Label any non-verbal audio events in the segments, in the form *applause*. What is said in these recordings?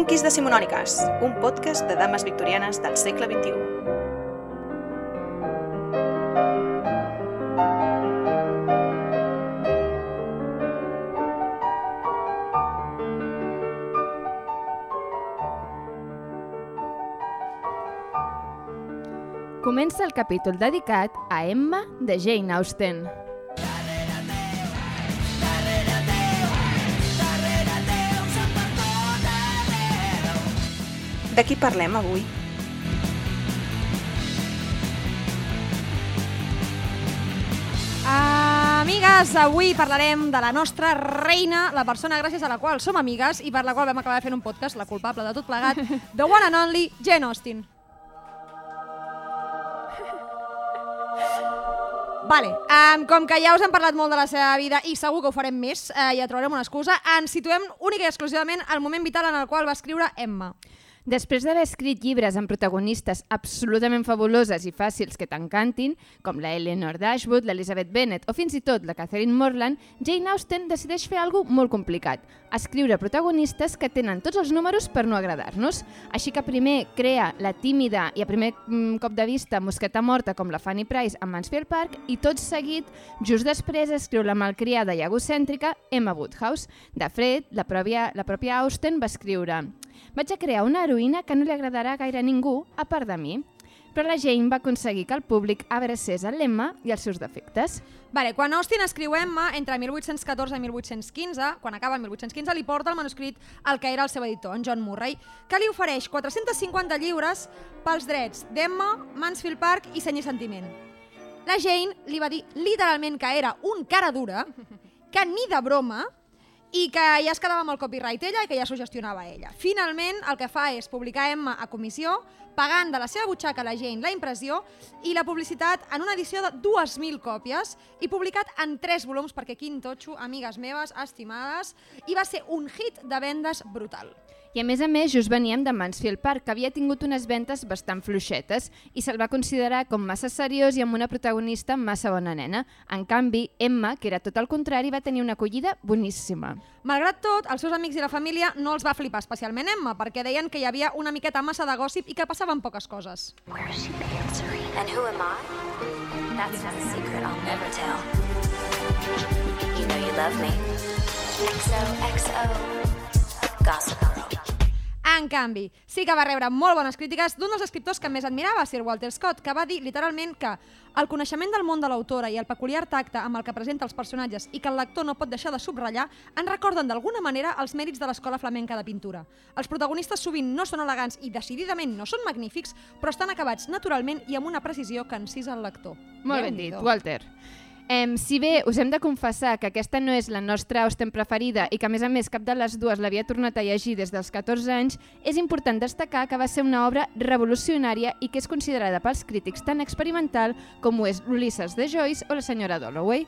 Punquis Decimonòniques, un podcast de dames victorianes del segle XXI. Comença el capítol dedicat a Emma de Jane Austen. De qui parlem avui? Amigues, avui parlarem de la nostra reina, la persona gràcies a la qual som amigues i per la qual vam acabar fent un podcast, la culpable de tot plegat, the one and only Jane Austen. Vale, um, com que ja us hem parlat molt de la seva vida i segur que ho farem més, uh, ja trobarem una excusa, ens situem única i exclusivament al moment vital en el qual va escriure Emma. Després d'haver escrit llibres amb protagonistes absolutament fabuloses i fàcils que t'encantin, com la Eleanor Dashwood, l'Elizabeth Bennet o fins i tot la Catherine Morland, Jane Austen decideix fer alguna molt complicat, escriure protagonistes que tenen tots els números per no agradar-nos. Així que primer crea la tímida i a primer mm, cop de vista mosqueta morta com la Fanny Price a Mansfield Park i tot seguit, just després, escriu la malcriada i egocèntrica Emma Woodhouse. De fet, la pròpia, la pròpia Austen va escriure vaig a crear una heroïna que no li agradarà gaire a ningú, a part de mi. Però la Jane va aconseguir que el públic abracés el lema i els seus defectes. Vale, quan Austin escriu Emma, entre 1814 i 1815, quan acaba el 1815, li porta el manuscrit al que era el seu editor, en John Murray, que li ofereix 450 lliures pels drets d'Emma, Mansfield Park i Seny i Sentiment. La Jane li va dir literalment que era un cara dura, que ni de broma, i que ja es quedava amb el copyright ella i que ja s'ho gestionava ella. Finalment, el que fa és publicar Emma a comissió, pagant de la seva butxaca a la Jane la impressió i la publicitat en una edició de 2.000 còpies i publicat en 3 volums perquè quin totxo, amigues meves, estimades, i va ser un hit de vendes brutal. I a més a més, just veníem de Mansfield Park, que havia tingut unes ventes bastant fluixetes i se'l va considerar com massa seriós i amb una protagonista massa bona nena. En canvi, Emma, que era tot el contrari, va tenir una acollida boníssima. Malgrat tot, els seus amics i la família no els va flipar especialment Emma, perquè deien que hi havia una miqueta massa de gossip i que passaven poques coses. Where is she answering? And who am I? That's not a secret I'll never tell. You know you love me. XOXO. Gossip Girl. En canvi, sí que va rebre molt bones crítiques d'un dels escriptors que més admirava, Sir Walter Scott, que va dir literalment que el coneixement del món de l'autora i el peculiar tacte amb el que presenta els personatges i que el lector no pot deixar de subratllar en recorden d'alguna manera els mèrits de l'escola flamenca de pintura. Els protagonistes sovint no són elegants i decididament no són magnífics, però estan acabats naturalment i amb una precisió que encisa el lector. Molt ben dit. Walter. Em, si bé us hem de confessar que aquesta no és la nostra Austen preferida i que a més a més cap de les dues l'havia tornat a llegir des dels 14 anys, és important destacar que va ser una obra revolucionària i que és considerada pels crítics tan experimental com ho és l'Ulisses de Joyce o la senyora Dalloway.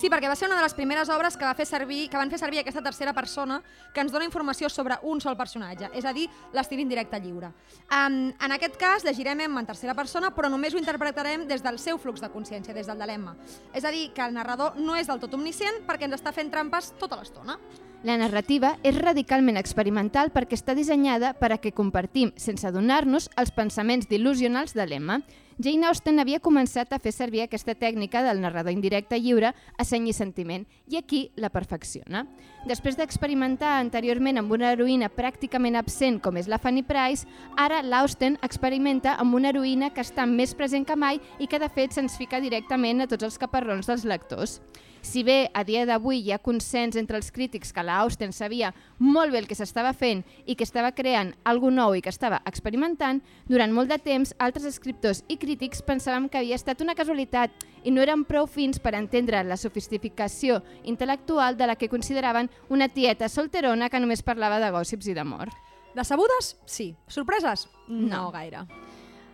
Sí, perquè va ser una de les primeres obres que, va fer servir, que van fer servir aquesta tercera persona que ens dona informació sobre un sol personatge, és a dir, l'estil indirecte lliure. Um, en aquest cas, llegirem Emma en tercera persona, però només ho interpretarem des del seu flux de consciència, des del de l'Emma. És a dir, que el narrador no és del tot omniscient perquè ens està fent trampes tota l'estona. La narrativa és radicalment experimental perquè està dissenyada per a que compartim, sense adonar-nos, els pensaments d'il·lusionals de l'Emma. Jane Austen havia començat a fer servir aquesta tècnica del narrador indirecte lliure a seny i sentiment, i aquí la perfecciona. Després d'experimentar anteriorment amb una heroïna pràcticament absent com és la Fanny Price, ara l'Austen experimenta amb una heroïna que està més present que mai i que de fet se'ns fica directament a tots els caparrons dels lectors. Si bé a dia d'avui hi ha consens entre els crítics que la Austen sabia molt bé el que s'estava fent i que estava creant algú nou i que estava experimentant, durant molt de temps altres escriptors i crítics pensaven que havia estat una casualitat i no eren prou fins per entendre la sofisticació intel·lectual de la que consideraven una tieta solterona que només parlava de gòssips i d'amor. Decebudes? Sí. Sorpreses? No, No. gaire.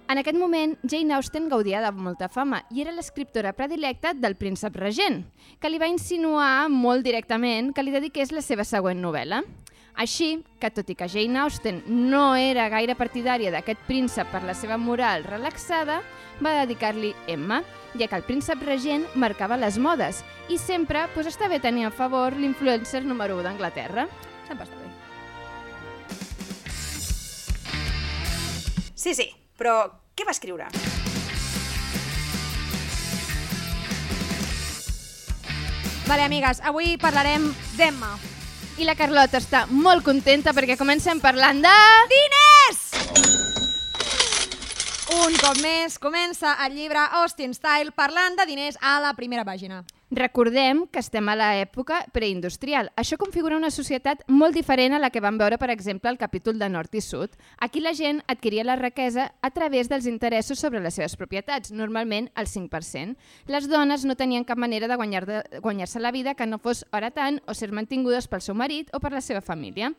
En aquest moment, Jane Austen gaudia de molta fama i era l'escriptora predilecta del príncep regent, que li va insinuar molt directament que li dediqués la seva següent novel·la. Així que, tot i que Jane Austen no era gaire partidària d'aquest príncep per la seva moral relaxada, va dedicar-li Emma, ja que el príncep regent marcava les modes i sempre pues, està bé tenir a favor l'influencer número 1 d'Anglaterra. Sempre està bé. Sí, sí, però què va escriure? Vale, amigues, avui parlarem d'Emma. I la Carlota està molt contenta perquè comencem parlant de... Diners! Un cop més comença el llibre Austin Style parlant de diners a la primera pàgina. Recordem que estem a l'època preindustrial. Això configura una societat molt diferent a la que vam veure, per exemple, al capítol de Nord i Sud. Aquí la gent adquiria la riquesa a través dels interessos sobre les seves propietats, normalment el 5%. Les dones no tenien cap manera de guanyar-se guanyar la vida que no fos hora tant o ser mantingudes pel seu marit o per la seva família.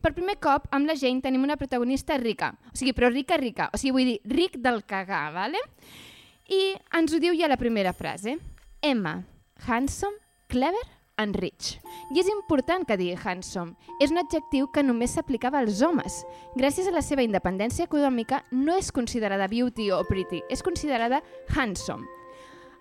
Per primer cop, amb la Jane tenim una protagonista rica, o sigui, però rica, rica, o sigui, vull dir, ric del cagar, ¿vale? I ens ho diu ja la primera frase. Emma, handsome, clever and rich. I és important que digui handsome. És un adjectiu que només s'aplicava als homes. Gràcies a la seva independència econòmica no és considerada beauty o pretty, és considerada handsome.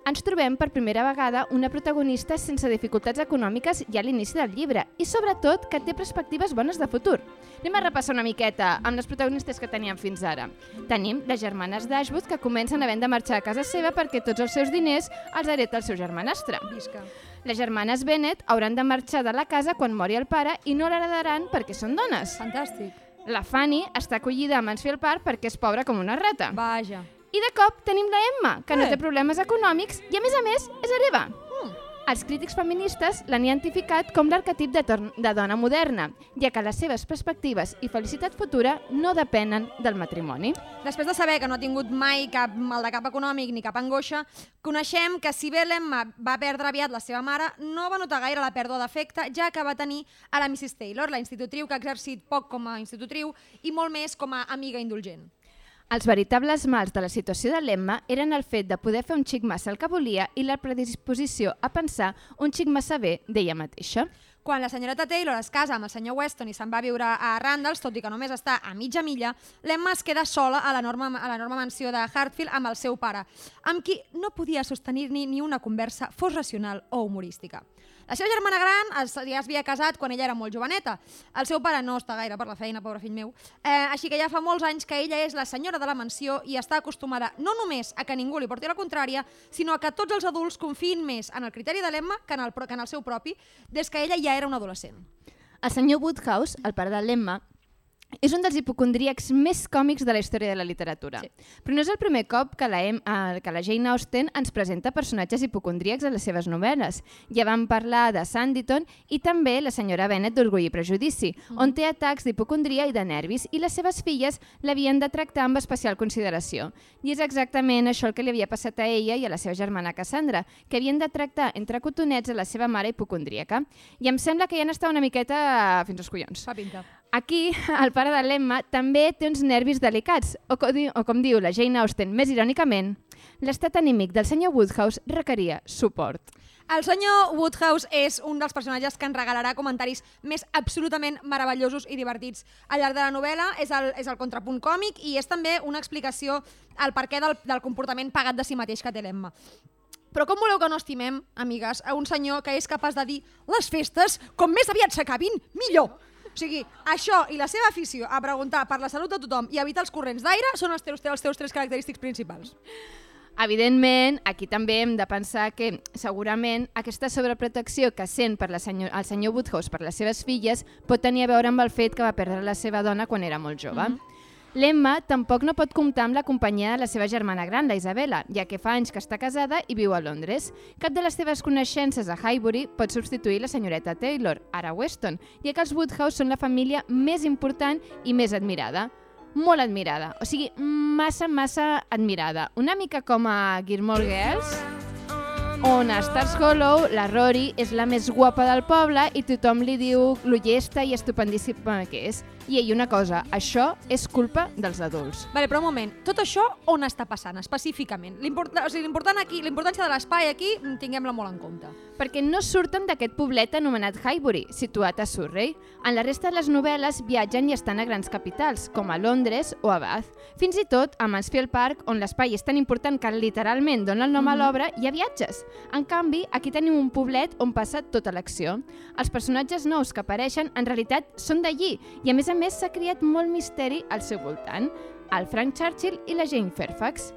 Ens trobem per primera vegada una protagonista sense dificultats econòmiques ja a l'inici del llibre i sobretot que té perspectives bones de futur. Anem a repassar una miqueta amb les protagonistes que teníem fins ara. Tenim les germanes d'Ashwood que comencen havent de marxar a casa seva perquè tots els seus diners els hereta el seu germanastre. Visca. Les germanes Bennett hauran de marxar de la casa quan mori el pare i no l'heredaran perquè són dones. Fantàstic. La Fanny està acollida a Mansfield Park perquè és pobra com una rata. Vaja. I de cop tenim la Emma, que no Eh. té problemes econòmics i a més a més és hereva. Mm. Els crítics feministes l'han identificat com l'arquetip de, de dona moderna, ja que les seves perspectives i felicitat futura no depenen del matrimoni. Després de saber que no ha tingut mai cap mal de cap econòmic ni cap angoixa, coneixem que si bé l'Emma va perdre aviat la seva mare, no va notar gaire la pèrdua d'afecte, ja que va tenir a la Mrs. Taylor, la institutriu que ha exercit poc com a institutriu i molt més com a amiga indulgent. Els veritables mals de la situació de l'Emma eren el fet de poder fer un xic massa el que volia i la predisposició a pensar un xic massa bé d'ella mateixa. Quan la senyoreta Taylor es casa amb el senyor Weston i se'n va a viure a Randalls, tot i que només està a mitja milla, l'Emma es queda sola a l'enorme mansió de Hartfield amb el seu pare, amb qui no podia sostenir-ni ni una conversa, fos racional o humorística. La seva germana gran ja es havia casat quan ella era molt joveneta. El seu pare no està gaire per la feina, pobre fill meu. Eh, així que ja fa molts anys que ella és la senyora de la mansió i està acostumada no només a que ningú li porti la contrària, sinó a que tots els adults confiïn més en el criteri de l'Emma que, en el, que en el seu propi, des que ella ja era una adolescent. El senyor Woodhouse, el pare de l'Emma, és un dels hipocondríacs més còmics de la història de la literatura. Sí. Però no és el primer cop que la, em, eh, que la Jane Austen ens presenta personatges hipocondríacs a les seves novel·les. Ja vam parlar de Sanditon i també la senyora Bennet d'Orgull i Prejudici, on té atacs d'hipocondria i de nervis i les seves filles l'havien de tractar amb especial consideració. I és exactament això el que li havia passat a ella i a la seva germana Cassandra, que havien de tractar entre cotonets a la seva mare hipocondríaca. I em sembla que ja n'està una miqueta fins als collons. Fa pinta. Aquí, *laughs* el pare de l'Emma també té uns nervis delicats, o, co o com diu la Jane Austen més irònicament, l'estat anímic del senyor Woodhouse requeria suport. El senyor Woodhouse és un dels personatges que ens regalarà comentaris més absolutament meravellosos i divertits al llarg de la novel·la. És el, és el contrapunt còmic i és també una explicació al perquè del, del comportament pagat de si mateix que té l'Emma. Però com voleu que no estimem, amigues, a un senyor que és capaç de dir les festes, com més aviat s'acabin, millor. O sigui, això i la seva afició a preguntar per la salut de tothom i evitar els corrents d'aire són els teus, els teus tres característics principals. Evidentment, aquí també hem de pensar que segurament aquesta sobreprotecció que sent per la senyor, el senyor Woodhouse per les seves filles pot tenir a veure amb el fet que va perdre la seva dona quan era molt jove. Mm -hmm. L'Emma tampoc no pot comptar amb la companyia de la seva germana gran, la Isabella, ja que fa anys que està casada i viu a Londres. Cap de les seves coneixences a Highbury pot substituir la senyoreta Taylor, ara Weston, ja que els Woodhouse són la família més important i més admirada molt admirada, o sigui, massa, massa admirada. Una mica com a Gilmore Girls, on a Stars Hollow la Rory és la més guapa del poble i tothom li diu lo llesta i estupendíssima que és. I ell una cosa, això és culpa dels adults. Vale, però un moment, tot això on està passant específicament? L'importa- O sigui, l'important aquí, l'importància de l'espai aquí, mm, tinguem-la molt en compte. perquè no surten d'aquest poblet anomenat Highbury, situat a Surrey. En la resta de les novel·les viatgen i estan a grans capitals, com a Londres o a Bath. Fins i tot a Mansfield Park, on l'espai és tan important que literalment dona el nom a l'obra, hi ha viatges. En canvi, aquí tenim un poblet on passa tota l'acció. Els personatges nous que apareixen en realitat són d'allí i a més a més s'ha creat molt misteri al seu voltant, el Frank Churchill i la Jane Fairfax.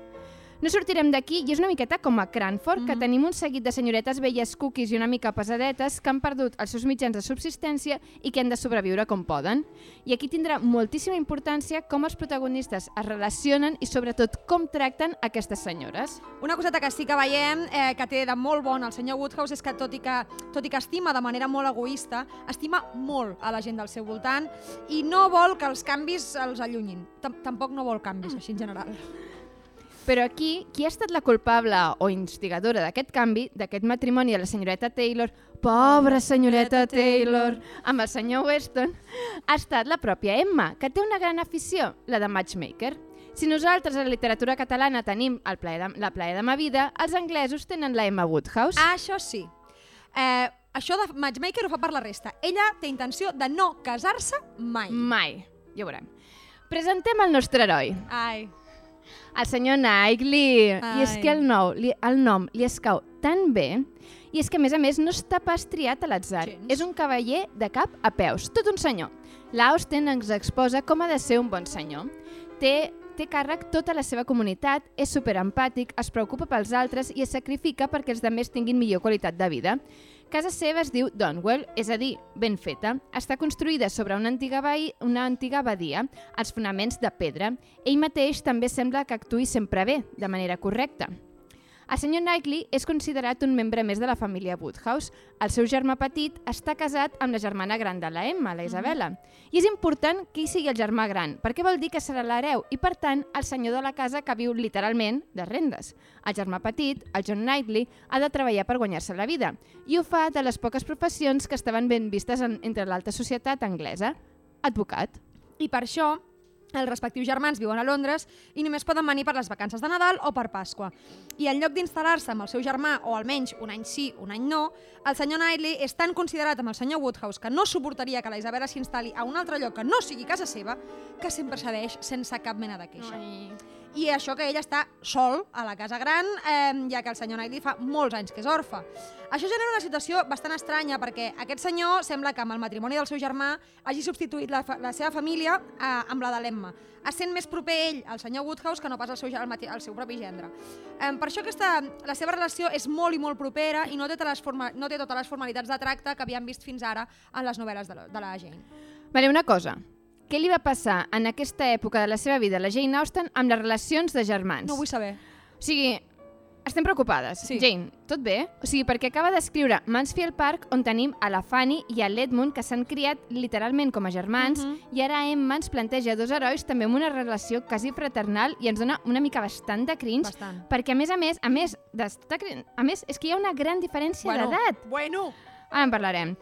No sortirem d'aquí i és una miqueta com a Cranford, mm -hmm. que tenim un seguit de senyoretes velles cookies i una mica pesadetes que han perdut els seus mitjans de subsistència i que han de sobreviure com poden. I aquí tindrà moltíssima importància com els protagonistes es relacionen i sobretot com tracten aquestes senyores. Una coseta que sí que veiem eh, que té de molt bon el senyor Woodhouse és que tot i que, tot i que estima de manera molt egoista, estima molt a la gent del seu voltant i no vol que els canvis els allunyin. Tam Tampoc no vol canvis, així en general. Però aquí, qui ha estat la culpable o instigadora d'aquest canvi, d'aquest matrimoni de la senyoreta Taylor, pobra senyoreta Taylor, amb el senyor Weston, ha estat la pròpia Emma, que té una gran afició, la de matchmaker. Si nosaltres a la literatura catalana tenim el plaer de, la plaer de ma vida, els anglesos tenen la Emma Woodhouse. Ah, això sí. Eh, això de matchmaker ho fa per la resta. Ella té intenció de no casar-se mai. Mai. Ja ho veurem. Presentem el nostre heroi. Ai. El senyor Knightley. Ai. I és que el, nou, li, el nom li escau tan bé i és que, a més a més, no està pas triat a l'atzar. És un cavaller de cap a peus, tot un senyor. L'Austen ens exposa com ha de ser un bon senyor. Té, té càrrec tota la seva comunitat, és superempàtic, es preocupa pels altres i es sacrifica perquè els demés tinguin millor qualitat de vida. Casa seva es diu Donwell, és a dir, ben feta. Està construïda sobre una antiga, veí, una antiga abadia, els fonaments de pedra. Ell mateix també sembla que actuï sempre bé, de manera correcta. El senyor Knightley és considerat un membre més de la família Woodhouse. El seu germà petit està casat amb la germana gran de la Emma, la Isabella. I és important que ell sigui el germà gran, perquè vol dir que serà l'hereu i, per tant, el senyor de la casa que viu literalment de rendes. El germà petit, el John Knightley, ha de treballar per guanyar-se la vida i ho fa de les poques professions que estaven ben vistes en, entre l'alta societat anglesa. Advocat. I per això els respectius germans viuen a Londres i només poden venir per les vacances de Nadal o per Pasqua. I en lloc d'instal·lar-se amb el seu germà, o almenys un any sí, un any no, el senyor Knightley és tan considerat amb el senyor Woodhouse que no suportaria que la Isabella s'instal·li a un altre lloc que no sigui casa seva, que sempre cedeix sense cap mena de queixa. I això que ell està sol a la casa gran, eh, ja que el senyor Knightley fa molts anys que és orfe. Això genera una situació bastant estranya perquè aquest senyor sembla que amb el matrimoni del seu germà hagi substituït la, la seva família eh, amb la de l'Emma. Essent més proper ell al senyor Woodhouse que no pas al seu, mati- al seu propi gendre. Eh, per això aquesta, la seva relació és molt i molt propera i no té, les forma, no té totes les formalitats de tracte que havíem vist fins ara en les novel·les de la, de la Jane. Vale, una cosa. Què li va passar en aquesta època de la seva vida a la Jane Austen amb les relacions de germans? No ho vull saber. O sigui, estem preocupades. Sí. Jane, tot bé? O sigui, perquè acaba d'escriure Mansfield Park, on tenim a la Fanny i a l'Edmund, que s'han criat literalment com a germans, Mhm. i ara Emma ens planteja dos herois també amb una relació quasi fraternal i ens dona una mica bastant de cringe, Bastant. perquè a més a més, a més, crin- a més, és que hi ha una gran diferència d'edat. Bueno. Ara en parlarem.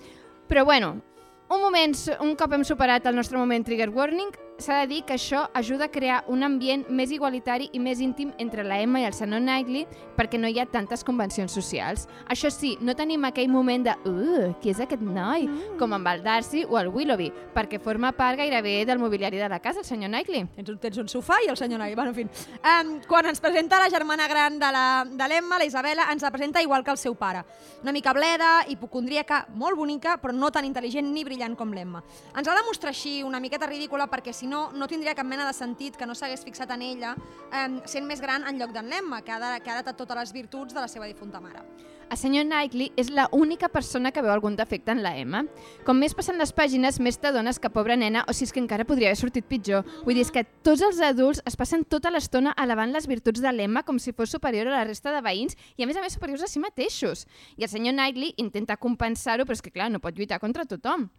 Però bueno, un moment, un cop hem superat el nostre moment trigger warning, s'ha de dir que això ajuda a crear un ambient més igualitari i més íntim entre la Emma i el senyor Knightley perquè no hi ha tantes convencions socials. Això sí, no tenim aquell moment de uh, qui és aquest noi? Mm. Com amb el Darcy o el Willoughby, perquè forma part gairebé del mobiliari de la casa, el senyor Knightley. Tens un, tens un sofà i el senyor Nai. Bueno, en fi. Um, quan ens presenta la germana gran de la- de l'Emma, la, Isabela, ens la presenta igual que el seu pare. Una mica bleda, hipocondríaca, molt bonica, però no tan intel·ligent ni brillant com l'Emma. Ens ha de mostrar així una miqueta ridícula perquè si no, no tindria cap mena de sentit que no s'hagués fixat en ella um, sent més gran en lloc d'en l'Emma, que ha, de, que ha heretat totes les virtuts de la seva difunta mare. El senyor Knightley és la única persona que veu algun defecte en la Emma. Com més passen les pàgines, més t'adones que pobra nena, o si és que encara podria haver sortit pitjor. Vull dir, és que tots els adults es passen tota l'estona alabant les virtuts de l'Emma com si fos superior a la resta de veïns i a més a més superiors a si mateixos. I el senyor Knightley intenta compensar-ho, però és que clar, no pot lluitar contra tothom.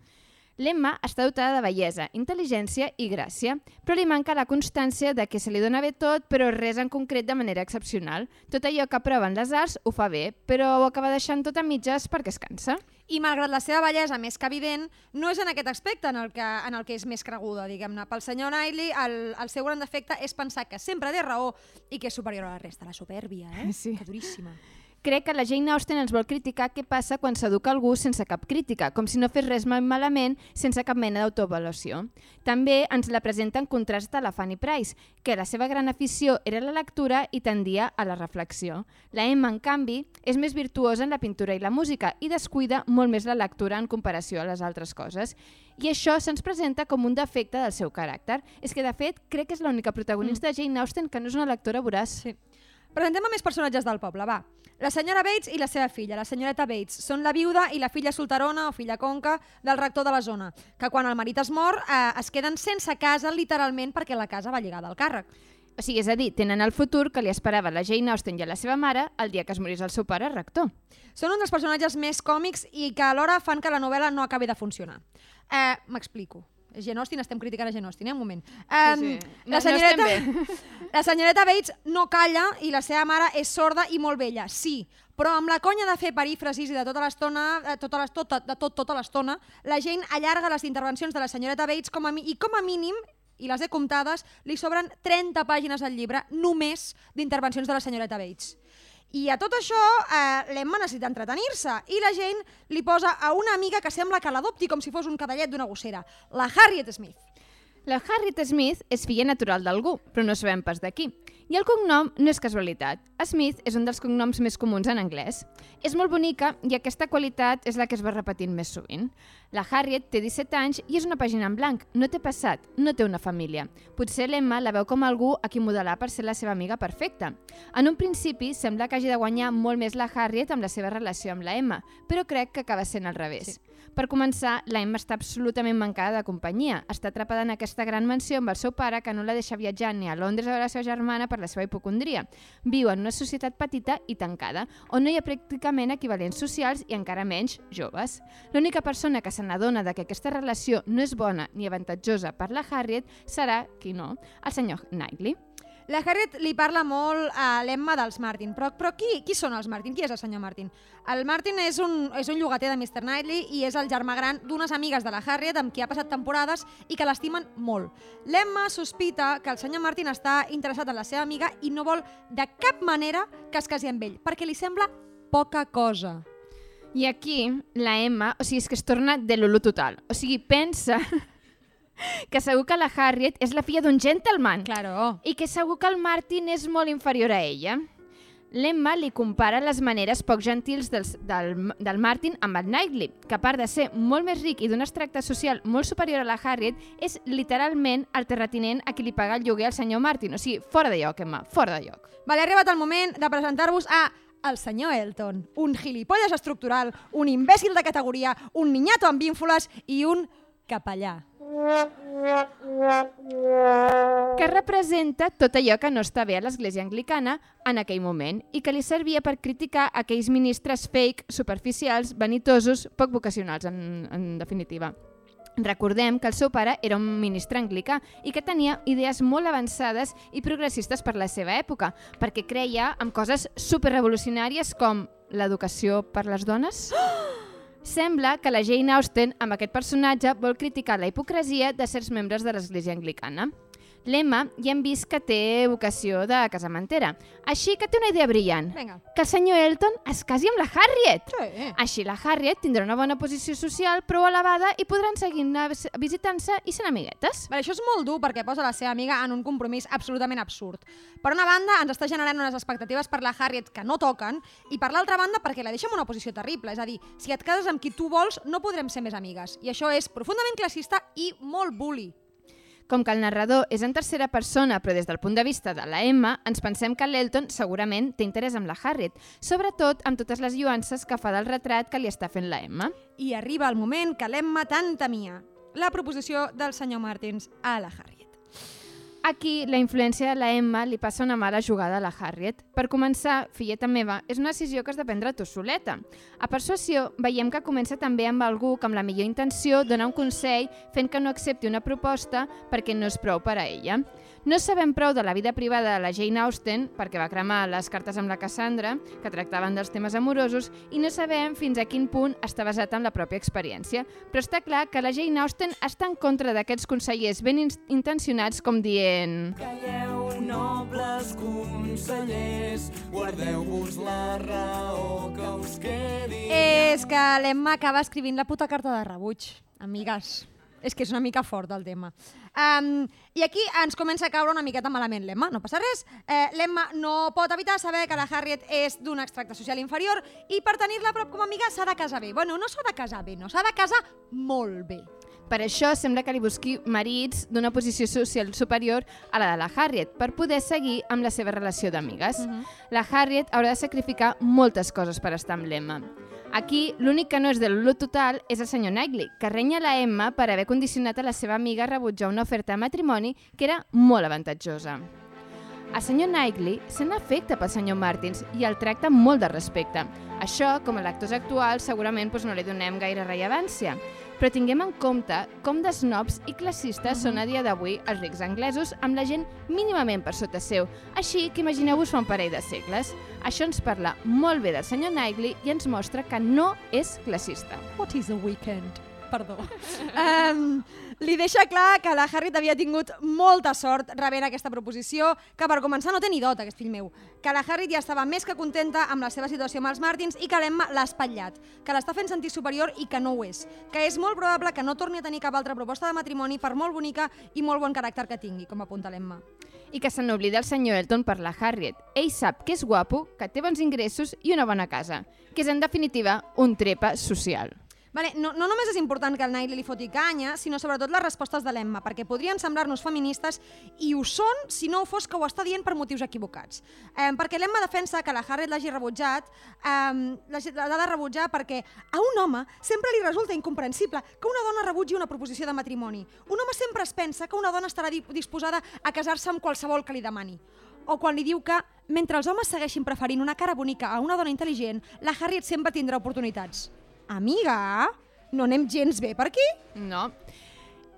L'Emma està dotada de bellesa, intel·ligència i gràcia, però li manca la constància de que se li dona bé tot, però res en concret de manera excepcional. Tot allò que proven les arts ho fa bé, però ho acaba deixant tot a mitges perquè es cansa. I malgrat la seva bellesa més que evident, no és en aquest aspecte en el que, en el que és més creguda, diguem-ne. Pel senyor Knightley, el, el seu gran defecte és pensar que sempre té raó i que és superior a la resta. La supèrbia, eh? *laughs* Sí. Que duríssima. Crec que la Jane Austen ens vol criticar què passa quan s'educa algú sense cap crítica, com si no fes res mal malament sense cap mena d'autoavaluació. També ens la presenta en contrast a la Fanny Price, que la seva gran afició era la lectura i tendia a la reflexió. La Emma, en canvi, és més virtuosa en la pintura i la música i descuida molt més la lectura en comparació a les altres coses. I això se'ns presenta com un defecte del seu caràcter. És que, de fet, crec que és l'única protagonista de Jane Austen que no és una lectora voraç. Sí. Presentem a més personatges del poble, va. La senyora Bates i la seva filla, la senyoreta Bates, són la viuda i la filla solterona o filla conca del rector de la zona, que quan el marit es mor eh, es queden sense casa literalment perquè la casa va lligada al càrrec. O sigui, és a dir, tenen el futur que li esperava la Jane Austen i a la seva mare el dia que es morís el seu pare rector. Són un dels personatges més còmics i que alhora fan que la novel·la no acabi de funcionar. Eh, M'explico. Jane Austen, estem criticant a Jane Austen, eh? un moment. Um, sí. No- La, no senyoreta, estem *laughs* la senyoreta Bates no calla i la seva mare és sorda i molt vella, sí, però amb la conya de fer perífrasis i de tota l'estona, tota tota, de tot, tota l'estona, la gent allarga les intervencions de la senyoreta Bates com a, mi- i com a mínim i les he comptades, li sobren 30 pàgines al llibre només d'intervencions de la senyoreta Bates. I a tot això, eh, l'Emma necessita entretenir-se i la gent li posa a una amiga que sembla que l'adopti com si fos un cadellet d'una gossera, la Harriet Smith. La Harriet Smith és filla natural d'algú, però no sabem pas de qui. I el cognom no és casualitat. Smith és un dels cognoms més comuns en anglès. És molt bonica i aquesta qualitat és la que es va repetint més sovint. La Harriet té 17 anys i és una pàgina en blanc. No té passat, no té una família. Potser l'Emma la veu com algú a qui modelar per ser la seva amiga perfecta. En un principi sembla que hagi de guanyar molt més la Harriet amb la seva relació amb la Emma, però crec que acaba sent al revés. Sí. Per començar, la Emma està absolutament mancada de companyia. Està atrapada en aquesta gran mansió amb el seu pare que no la deixa viatjar ni a Londres a la seva germana per la seva hipocondria. Viu en una societat petita i tancada, on no hi ha pràcticament equivalents socials i encara menys joves. L'única persona que se n'adona que aquesta relació no és bona ni avantatjosa per la Harriet serà, qui no, el senyor Knightley. La Harriet li parla molt a l'Emma dels Martin, però, però qui, qui són els Martin? Qui és el senyor Martin? El Martin és un, és un llogater de Mr. Knightley i és el germà gran d'unes amigues de la Harriet amb qui ha passat temporades i que l'estimen molt. L'Emma sospita que el senyor Martin està interessat en la seva amiga i no vol de cap manera que es casi amb ell, perquè li sembla poca cosa. I aquí, la Emma, o sigui, és que es torna de l'olo total. O sigui, pensa *laughs* que segur que la Harriet és la filla d'un gentleman. Claro. I que segur que el Martin és molt inferior a ella. L'Emma li compara les maneres poc gentils dels, del, del Martin amb el Knightley, que a part de ser molt més ric i d'un extracte social molt superior a la Harriet, és literalment el terratinent a qui li paga el lloguer al senyor Martin. O sigui, fora de lloc, Emma, fora de lloc. Vale, ha arribat el moment de presentar-vos a el senyor Elton, un gilipolles estructural, un imbècil de categoria, un niñato amb ínfoles i un capellà. Que representa tot allò que no està bé a l'església anglicana en aquell moment i que li servia per criticar aquells ministres fake, superficials, vanitosos, poc vocacionals, en, en definitiva. Recordem que el seu pare era un ministre anglicà i que tenia idees molt avançades i progressistes per la seva època, perquè creia en coses superrevolucionàries com l'educació per les dones. *gasps* Sembla que la Jane Austen, amb aquest personatge, vol criticar la hipocresia de certs membres de l'església anglicana. L'Emma ja hem vist que té vocació de casamentera, així que té una idea brillant. Vinga. Que el senyor Elton es casi amb la Harriet. Sí. Així la Harriet tindrà una bona posició social prou elevada i podran seguir visitant-se i sent amiguetes. Vale, això és molt dur perquè posa la seva amiga en un compromís absolutament absurd. Per una banda, ens està generant unes expectatives per la Harriet que no toquen, i per l'altra banda, perquè la deixa en una posició terrible. És a dir, si et cases amb qui tu vols, no podrem ser més amigues. I això és profundament classista i molt bully. Com que el narrador és en tercera persona, però des del punt de vista de la Emma, ens pensem que l'Elton segurament té interès amb la Harriet, sobretot amb totes les lluances que fa del retrat que li està fent la Emma. I arriba el moment que l'Emma tant temia. La proposició del senyor Martins a la Harriet. Aquí, la influència de la Emma li passa una mala jugada a la Harriet. Per començar, filleta meva, és una decisió que has de prendre tu soleta. A persuasió, veiem que comença també amb algú que amb la millor intenció dona un consell fent que no accepti una proposta perquè no és prou per a ella. No sabem prou de la vida privada de la Jane Austen, perquè va cremar les cartes amb la Cassandra, que tractaven dels temes amorosos, i no sabem fins a quin punt està basat en la pròpia experiència. Però està clar que la Jane Austen està en contra d'aquests consellers ben in- intencionats com dient... Calleu nobles consellers, guardeu-vos la raó que us quedi. És que l'Emma acaba escrivint la puta carta de rebuig, amigues. És que és una mica fort el tema. Um, I aquí ens comença a caure una miqueta malament l'Emma, no passa res. Eh, L'Emma no pot evitar saber que la Harriet és d'un extracte social inferior i per tenir-la prop com a amiga s'ha de casar bé. Bueno, no s'ha de casar bé, no, s'ha de casar molt bé. Per això sembla que li busqui marits d'una posició social superior a la de la Harriet, per poder seguir amb la seva relació d'amigues. La Harriet haurà de sacrificar moltes coses per estar amb l'Emma. Aquí, l'únic que no és de l'Ulu total és el senyor Knightley, que renya la Emma per haver condicionat a la seva amiga a rebutjar una oferta de matrimoni que era molt avantatjosa. El senyor Knightley se n'afecta pel senyor Martins i el tracta molt de respecte. Això, com a lectors actuals, segurament doncs, no li donem gaire rellevància. Però tinguem en compte com de snobs i classistes són a dia d'avui els rics anglesos amb la gent mínimament per sota seu. Així que imagineu-vos fa un parell de segles. Això ens parla molt bé del senyor Knightley i ens mostra que no és classista. What is a weekend? Perdó. *laughs* um, li deixa clar que la Harriet havia tingut molta sort rebent aquesta proposició, que per començar no té ni dot, aquest fill meu, que la Harriet ja estava més que contenta amb la seva situació amb els Martins i que l'Emma l'ha espatllat, que l'està fent sentir superior i que no ho és, que és molt probable que no torni a tenir cap altra proposta de matrimoni per molt bonica i molt bon caràcter que tingui, com apunta l'Emma. I que se n'oblida el senyor Elton per la Harriet. Ell sap que és guapo, que té bons ingressos i una bona casa, que és en definitiva un trepa social. Vale, no, no només és important que el Knightley li foti canya, sinó sobretot les respostes de l'Emma, perquè podrien semblar-nos feministes i ho són si no ho fos que ho està dient per motius equivocats. Eh, perquè l'Emma defensa que la Harriet l'hagi rebutjat, eh, l'ha de rebutjar perquè a un home sempre li resulta incomprensible que una dona rebutgi una proposició de matrimoni. Un home sempre es pensa que una dona estarà di- disposada a casar-se amb qualsevol que li demani. O quan li diu que, mentre els homes segueixin preferint una cara bonica a una dona intel·ligent, la Harriet sempre tindrà oportunitats. Amiga, no anem gens bé per aquí? No.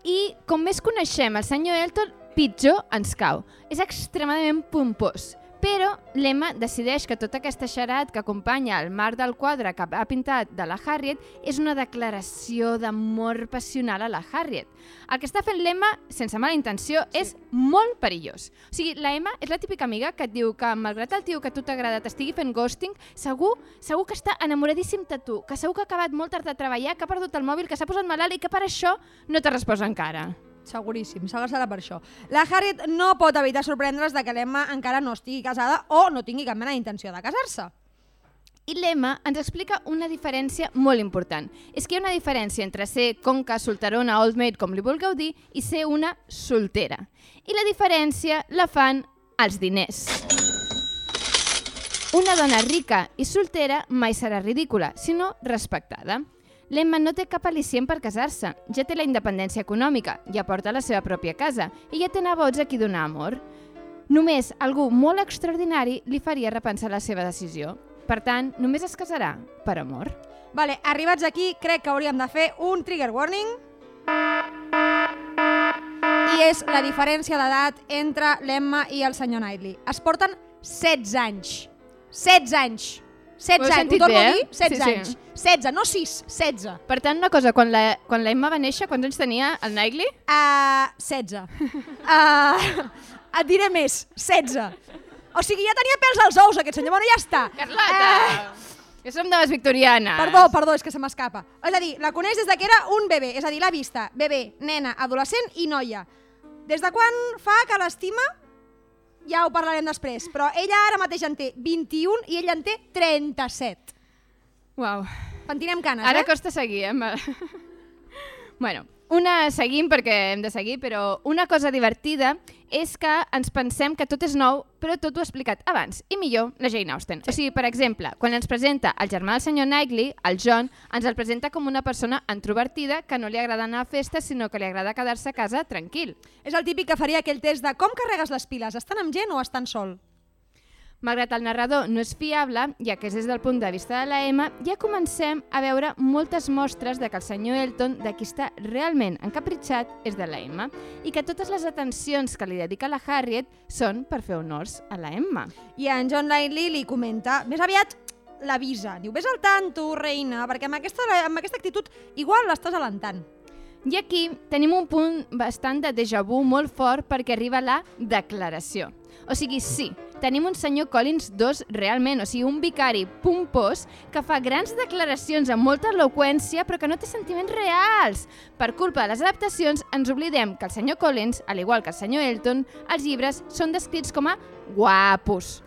I com més coneixem el senyor Elton, pitjor ens cau. És extremadament pompós. Però l'Emma decideix que tota aquesta xarat que acompanya el marc del quadre que ha pintat de la Harriet és una declaració d'amor passional a la Harriet. El que està fent l'Emma, sense mala intenció, sí. és molt perillós. O sigui, la Emma és la típica amiga que et diu que malgrat el tio que a tu t'agrada t'estigui fent ghosting, segur, segur que està enamoradíssim de tu, que segur que ha acabat molt tard de treballar, que ha perdut el mòbil, que s'ha posat malalt i que per això no t'ha respost encara. Seguríssim, segur serà per això. La Harriet no pot evitar sorprendre's de que l'Emma encara no estigui casada o no tingui cap mena d'intenció de casar-se. I l'Emma ens explica una diferència molt important. És que hi ha una diferència entre ser conca, solterona, old maid, com li vulgueu dir, i ser una soltera. I la diferència la fan els diners. Una dona rica i soltera mai serà ridícula, sinó respectada. L'Emma no té cap al·licient per casar-se, ja té la independència econòmica, ja porta la seva pròpia casa i ja té nebots a qui donar amor. Només algú molt extraordinari li faria repensar la seva decisió. Per tant, només es casarà per amor. Vale, arribats aquí, crec que hauríem de fer un trigger warning. I és la diferència d'edat entre l'Emma i el senyor Knightley. Es porten 16 anys. 16 anys. 16 Ho heu anys, ho torno bé, a eh? dir, 16 Sí, sí. anys. 16, no 6, 16. Per tant, una cosa, quan la, quan la Emma va néixer, quants anys tenia el Knightley? Uh, 16. Uh, *laughs* et diré més, 16. O sigui, ja tenia pèls als ous aquest senyor. Bueno, ja està. Carlota! Que som de les victorianes. Perdó, perdó, és que se m'escapa. És a dir, la coneix des de que era un bebè, és a dir, l'ha vista, bebè, nena, adolescent i noia. Des de quan fa que l'estima? Ja ho parlarem després, però ella ara mateix en té 21 i ell en té 37. Uau. Pentinem canes, Ara eh? costa seguir, eh? *laughs* bueno, una seguim perquè hem de seguir, però una cosa divertida és que ens pensem que tot és nou, però tot ho ha explicat abans, i millor la Jane Austen. Sí. O sigui, per exemple, quan ens presenta el germà del senyor Knightley, el John, ens el presenta com una persona introvertida que no li agrada anar a festes, sinó que li agrada quedar-se a casa tranquil. És el típic que faria aquell test de com carregues les piles, estan amb gent o estan sol? Malgrat el narrador no és fiable, ja que és des del punt de vista de la Emma, ja comencem a veure moltes mostres de que el senyor Elton, de qui està realment encapritxat, és de la Emma, i que totes les atencions que li dedica la Harriet són per fer honors a la Emma. I en John Knightley li comenta, més aviat l'avisa, diu, vés al tanto, reina, perquè amb aquesta, amb aquesta actitud igual l'estàs alentant. I aquí tenim un punt bastant de déjà vu molt fort perquè arriba la declaració. O sigui, sí, tenim un senyor Collins II realment, o sigui, un vicari pompós que fa grans declaracions amb molta eloqüència però que no té sentiments reals. Per culpa de les adaptacions ens oblidem que el senyor Collins, al igual que el senyor Elton, els llibres són descrits com a guapos.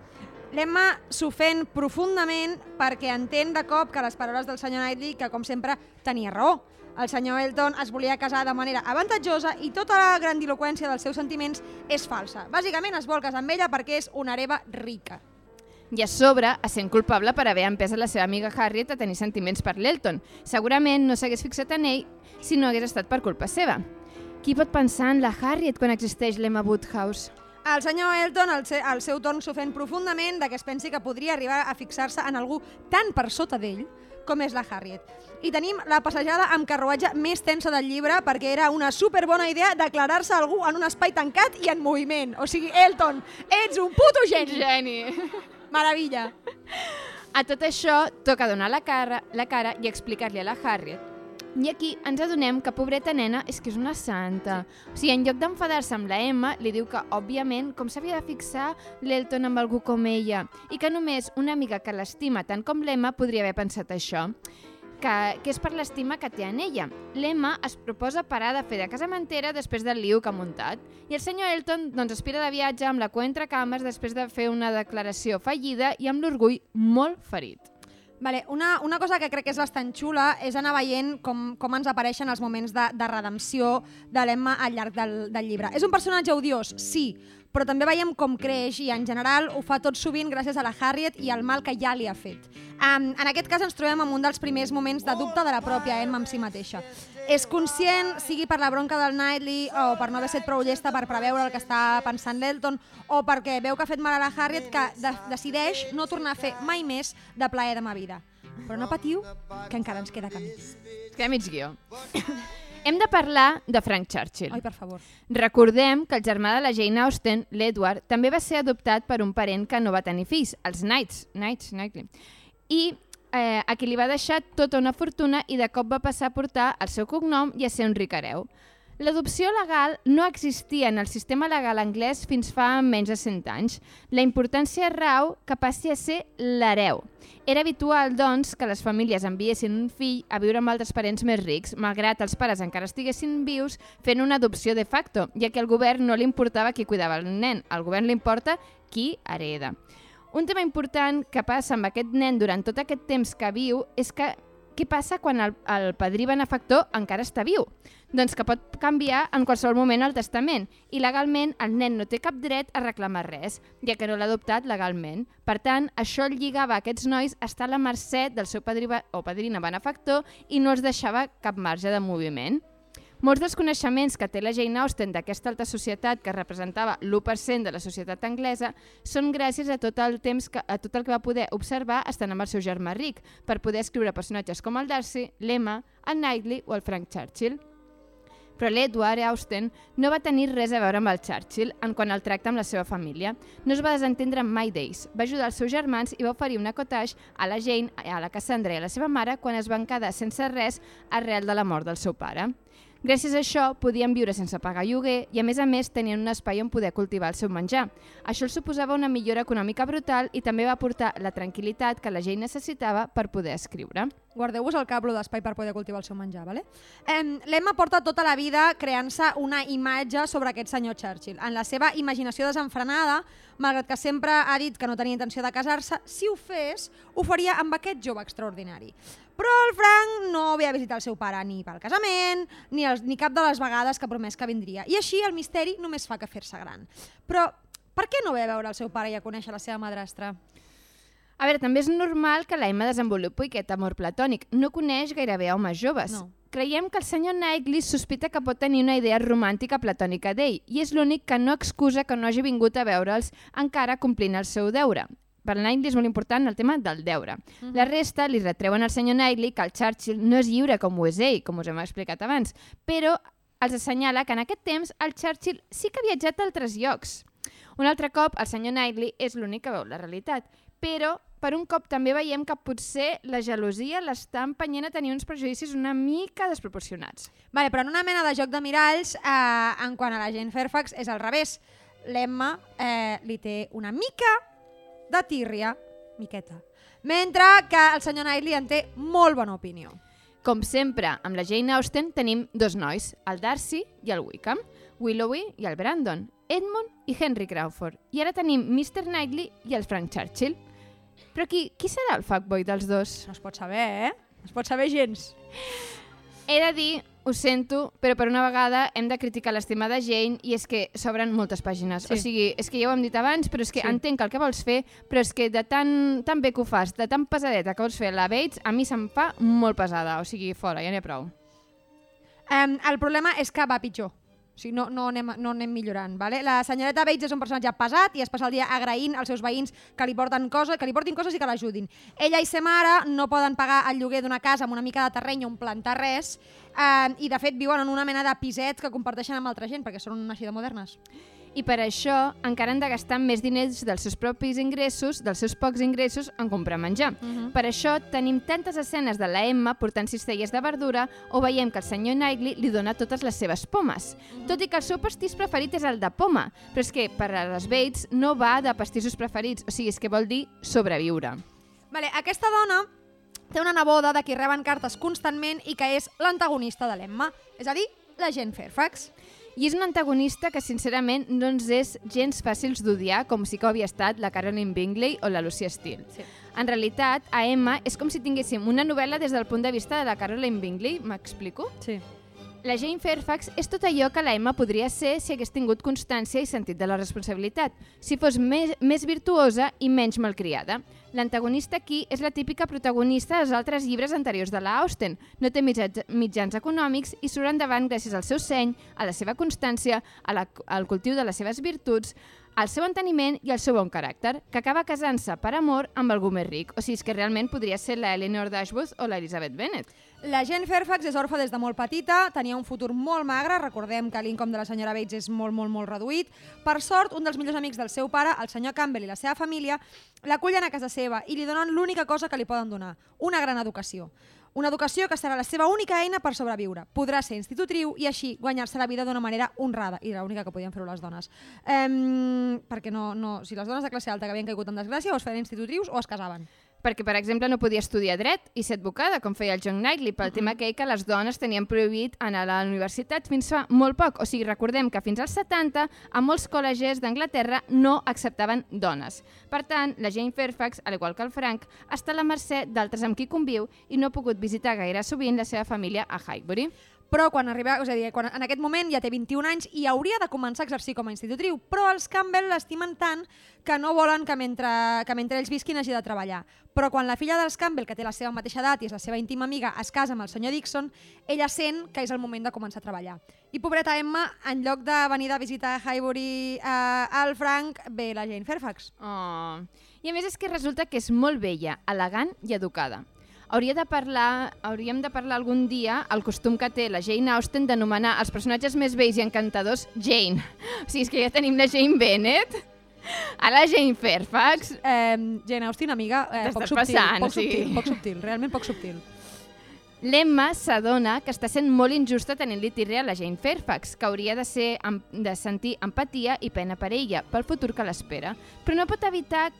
L'Emma s'ofèn profundament perquè entén de cop que les paraules del senyor Knightley, que com sempre tenia raó. El senyor Elton es volia casar de manera avantatjosa i tota la grandiloquència dels seus sentiments és falsa. Bàsicament es vol casar amb ella perquè és una hereva rica. I a sobre, es sent culpable per haver empès a la seva amiga Harriet a tenir sentiments per l'Elton. Segurament no s'hagués fixat en ell si no hagués estat per culpa seva. Qui pot pensar en la Harriet quan existeix l'Emma Woodhouse? El senyor Elton, al, se al seu torn, s'ofèn profundament de que es pensi que podria arribar a fixar-se en algú tan per sota d'ell com és la Harriet. I tenim la passejada amb carruatge més tensa del llibre perquè era una superbona idea declarar-se algú en un espai tancat i en moviment. O sigui, Elton, ets un puto geni! Geni! Meravella! A tot això, toca donar la cara, la cara i explicar-li a la Harriet i aquí ens adonem que pobreta nena és que és una santa. O sigui, en lloc d'enfadar-se amb la Emma, li diu que, òbviament, com s'havia de fixar l'Elton amb algú com ella i que només una amiga que l'estima tant com l'Emma podria haver pensat això que, que és per l'estima que té en ella. L'Emma es proposa parar de fer de casamentera després del liu que ha muntat i el senyor Elton doncs, aspira de viatge amb la cua entre cames després de fer una declaració fallida i amb l'orgull molt ferit. Vale, una, una cosa que crec que és bastant xula és anar veient com, com ens apareixen els moments de, de redempció de l'Emma al llarg del, del llibre. És un personatge odiós, sí, però també veiem com creix i en general ho fa tot sovint gràcies a la Harriet i al mal que ja li ha fet. Um, en aquest cas ens trobem en un dels primers moments de dubte de la pròpia Emma amb si mateixa. És conscient, sigui per la bronca del Knightley o per no haver set prou llesta per preveure el que està pensant l'Elton o perquè veu que ha fet mal a la Harriet que de decideix no tornar a fer mai més de plaer de ma vida. Però no patiu, que encara ens queda camí. Que mig guió. *coughs* Hem de parlar de Frank Churchill. Ai, per favor. Recordem que el germà de la Jane Austen, l'Edward, també va ser adoptat per un parent que no va tenir fills, els Knights, Knights, Knightley. I eh, a qui li va deixar tota una fortuna i de cop va passar a portar el seu cognom i a ser un ric hereu. L'adopció legal no existia en el sistema legal anglès fins fa menys de 100 anys. La importància rau que passi a ser l'hereu. Era habitual, doncs, que les famílies enviessin un fill a viure amb altres parents més rics, malgrat els pares encara estiguessin vius, fent una adopció de facto, ja que al govern no li importava qui cuidava el nen, al govern li importa qui hereda. Un tema important que passa amb aquest nen durant tot aquest temps que viu és que què passa quan el, el padrí benefactor encara està viu? Doncs que pot canviar en qualsevol moment el testament i legalment el nen no té cap dret a reclamar res, ja que no l'ha adoptat legalment. Per tant, això lligava a aquests nois a estar a la mercè del seu padrí o padrina benefactor i no els deixava cap marge de moviment. Molts dels coneixements que té la Jane Austen d'aquesta alta societat que representava l'1% de la societat anglesa són gràcies a tot el temps que, a tot el que va poder observar estant amb el seu germà ric per poder escriure personatges com el Darcy, l'Emma, el Knightley o el Frank Churchill. Però l'Edward Austen no va tenir res a veure amb el Churchill en quant al tracte amb la seva família. No es va desentendre mai d'ells. Va ajudar els seus germans i va oferir una cottage a la Jane, a la Cassandra i a la seva mare quan es van quedar sense res arrel de la mort del seu pare. Gràcies a això podien viure sense pagar lloguer i a més a més tenien un espai on poder cultivar el seu menjar. Això els suposava una millora econòmica brutal i també va portar la tranquil·litat que la gent necessitava per poder escriure. Guardeu-vos el cablo d'espai per poder cultivar el seu menjar, ¿vale? L'Emma porta tota la vida creant-se una imatge sobre aquest senyor Churchill. En la seva imaginació desenfrenada, malgrat que sempre ha dit que no tenia intenció de casar-se, si ho fes, ho faria amb aquest jove extraordinari. Però el Frank no ve a visitar el seu pare ni pel casament, ni, els, ni cap de les vegades que promès que vindria. I així el misteri només fa que fer-se gran. Però per què no ve a veure el seu pare i a conèixer la seva madrastra? A veure, també és normal que la Emma desenvolupi aquest amor platònic. No coneix gairebé homes joves. No. Creiem que el senyor Knightley sospita que pot tenir una idea romàntica platònica d'ell i és l'únic que no excusa que no hagi vingut a veure'ls encara complint el seu deure. Per Knightley és molt important el tema del deure. Uh -huh. La resta li retreuen al senyor Knightley que el Churchill no és lliure com ho és ell, com us hem explicat abans, però els assenyala que en aquest temps el Churchill sí que ha viatjat a altres llocs. Un altre cop, el senyor Knightley és l'únic que veu la realitat, però per un cop també veiem que potser la gelosia l'està empenyent a tenir uns prejudicis una mica desproporcionats. Vale, però en una mena de joc de miralls, eh, en quant a la Jane Fairfax, és al revés. l'Emma eh, li té una mica de tírria, miqueta, mentre que el senyor Knightley en té molt bona opinió. Com sempre, amb la Jane Austen tenim dos nois, el Darcy i el Wickham, Willowy i el Brandon, Edmund i Henry Crawford. I ara tenim Mr. Knightley i el Frank Churchill. Però qui, qui serà el fuckboy dels dos? No es pot saber, eh? No es pot saber gens. He de dir, ho sento, però per una vegada hem de criticar l'estimada Jane i és que s'obren moltes pàgines. Sí. O sigui, és que ja ho hem dit abans, però és que Sí. sí. entenc el que vols fer, però és que de tan, tan bé que ho fas, de tan pesadeta que vols fer la Bates, a mi se'm fa molt pesada. O sigui, fora, ja n'hi ha prou. Um, el problema és que va pitjor. O sigui, no, no, anem, no anem millorant. Vale? La senyoreta Bates és un personatge pesat i es passa el dia agraint als seus veïns que li porten coses, que li portin coses i que l'ajudin. Ella i sa mare no poden pagar el lloguer d'una casa amb una mica de terreny on plantar res eh, i de fet viuen en una mena de piset que comparteixen amb altra gent perquè són així de modernes. I per això encara han de gastar més diners dels seus propis ingressos, dels seus pocs ingressos, en comprar menjar. Uh -huh. Per això tenim tantes escenes de la Emma portant cistelles de verdura o veiem que el senyor Knightley li dona totes les seves pomes. Uh -huh. Tot i que el seu pastís preferit és el de poma, però és que per a les Bates no va de pastissos preferits, o sigui, és que vol dir sobreviure. Vale, aquesta dona té una neboda de qui reben cartes constantment i que és l'antagonista de l'Emma, és a dir, la Jane Fairfax. I és un antagonista que, sincerament, no ens és gens fàcils d'odiar, com sí que ho havia estat la Caroline Bingley o la Lucia Steele. Sí. En realitat, a Emma és com si tinguéssim una novel·la des del punt de vista de la Caroline Bingley, m'explico? Sí. La Jane Fairfax és tot allò que la Emma podria ser si hagués tingut constància i sentit de la responsabilitat, si fos més, més virtuosa i menys malcriada. L'antagonista aquí és la típica protagonista dels altres llibres anteriors de la Austen. No té mitjans, mitjans econòmics i surt endavant gràcies al seu seny, a la seva constància, a la, al cultiu de les seves virtuts, al seu enteniment i al seu bon caràcter, que acaba casant-se per amor amb algú més ric. O sigui, és que realment podria ser la Eleanor Dashwood o l'Elizabeth Bennet. La Jane Fairfax és orfa des de molt petita, tenia un futur molt magre, recordem que l'income de la senyora Bates és molt, molt, molt reduït. Per sort, un dels millors amics del seu pare, el senyor Campbell i la seva família, l'acullen a casa seva i li donen l'única cosa que li poden donar, una gran educació. Una educació que serà la seva única eina per sobreviure. Podrà ser institutriu i així guanyar-se la vida d'una manera honrada, i era l'única que podien fer les dones. Um, perquè no, no, si les dones de classe alta que havien caigut en desgràcia o es feien institutrius o es casaven. Perquè, per exemple, no podia estudiar dret i ser advocada, com feia el John Knightley, pel tema aquell que les dones tenien prohibit anar a la universitat fins fa molt poc. O sigui, recordem que fins als 70 a molts col·legis d'Anglaterra no acceptaven dones. Per tant, la Jane Fairfax, al igual que el Frank, està a la mercè d'altres amb qui conviu i no ha pogut visitar gaire sovint la seva família a Highbury. Però quan arriba, és a dir, quan en aquest moment ja té 21 anys i hauria de començar a exercir com a institutriu, però els Campbell l'estimen tant que no volen que mentre, que mentre ells visquin hagi de treballar. Però quan la filla dels Campbell, que té la seva mateixa edat i és la seva íntima amiga, es casa amb el senyor Dixon, ella sent que és el moment de començar a treballar. I pobreta Emma, en lloc de venir de visitar Highbury eh, al Frank, ve la Jane Fairfax. Oh. I a més és que resulta que és molt vella, elegant i educada. Hauria de parlar, hauríem de parlar algun dia el costum que té la Jane Austen d'anomenar els personatges més vells i encantadors Jane. O sigui, és que ja tenim la Jane Bennett, a la Jane Fairfax... Eh, Jane Austen, amiga, eh, poc subtil, passant, poc sigui. subtil, poc subtil, realment poc subtil. L'Emma s'adona que està sent molt injusta tenint-li tirre a la Jane Fairfax, que hauria de, ser, de sentir empatia i pena per ella, pel futur que l'espera. Però no pot evitar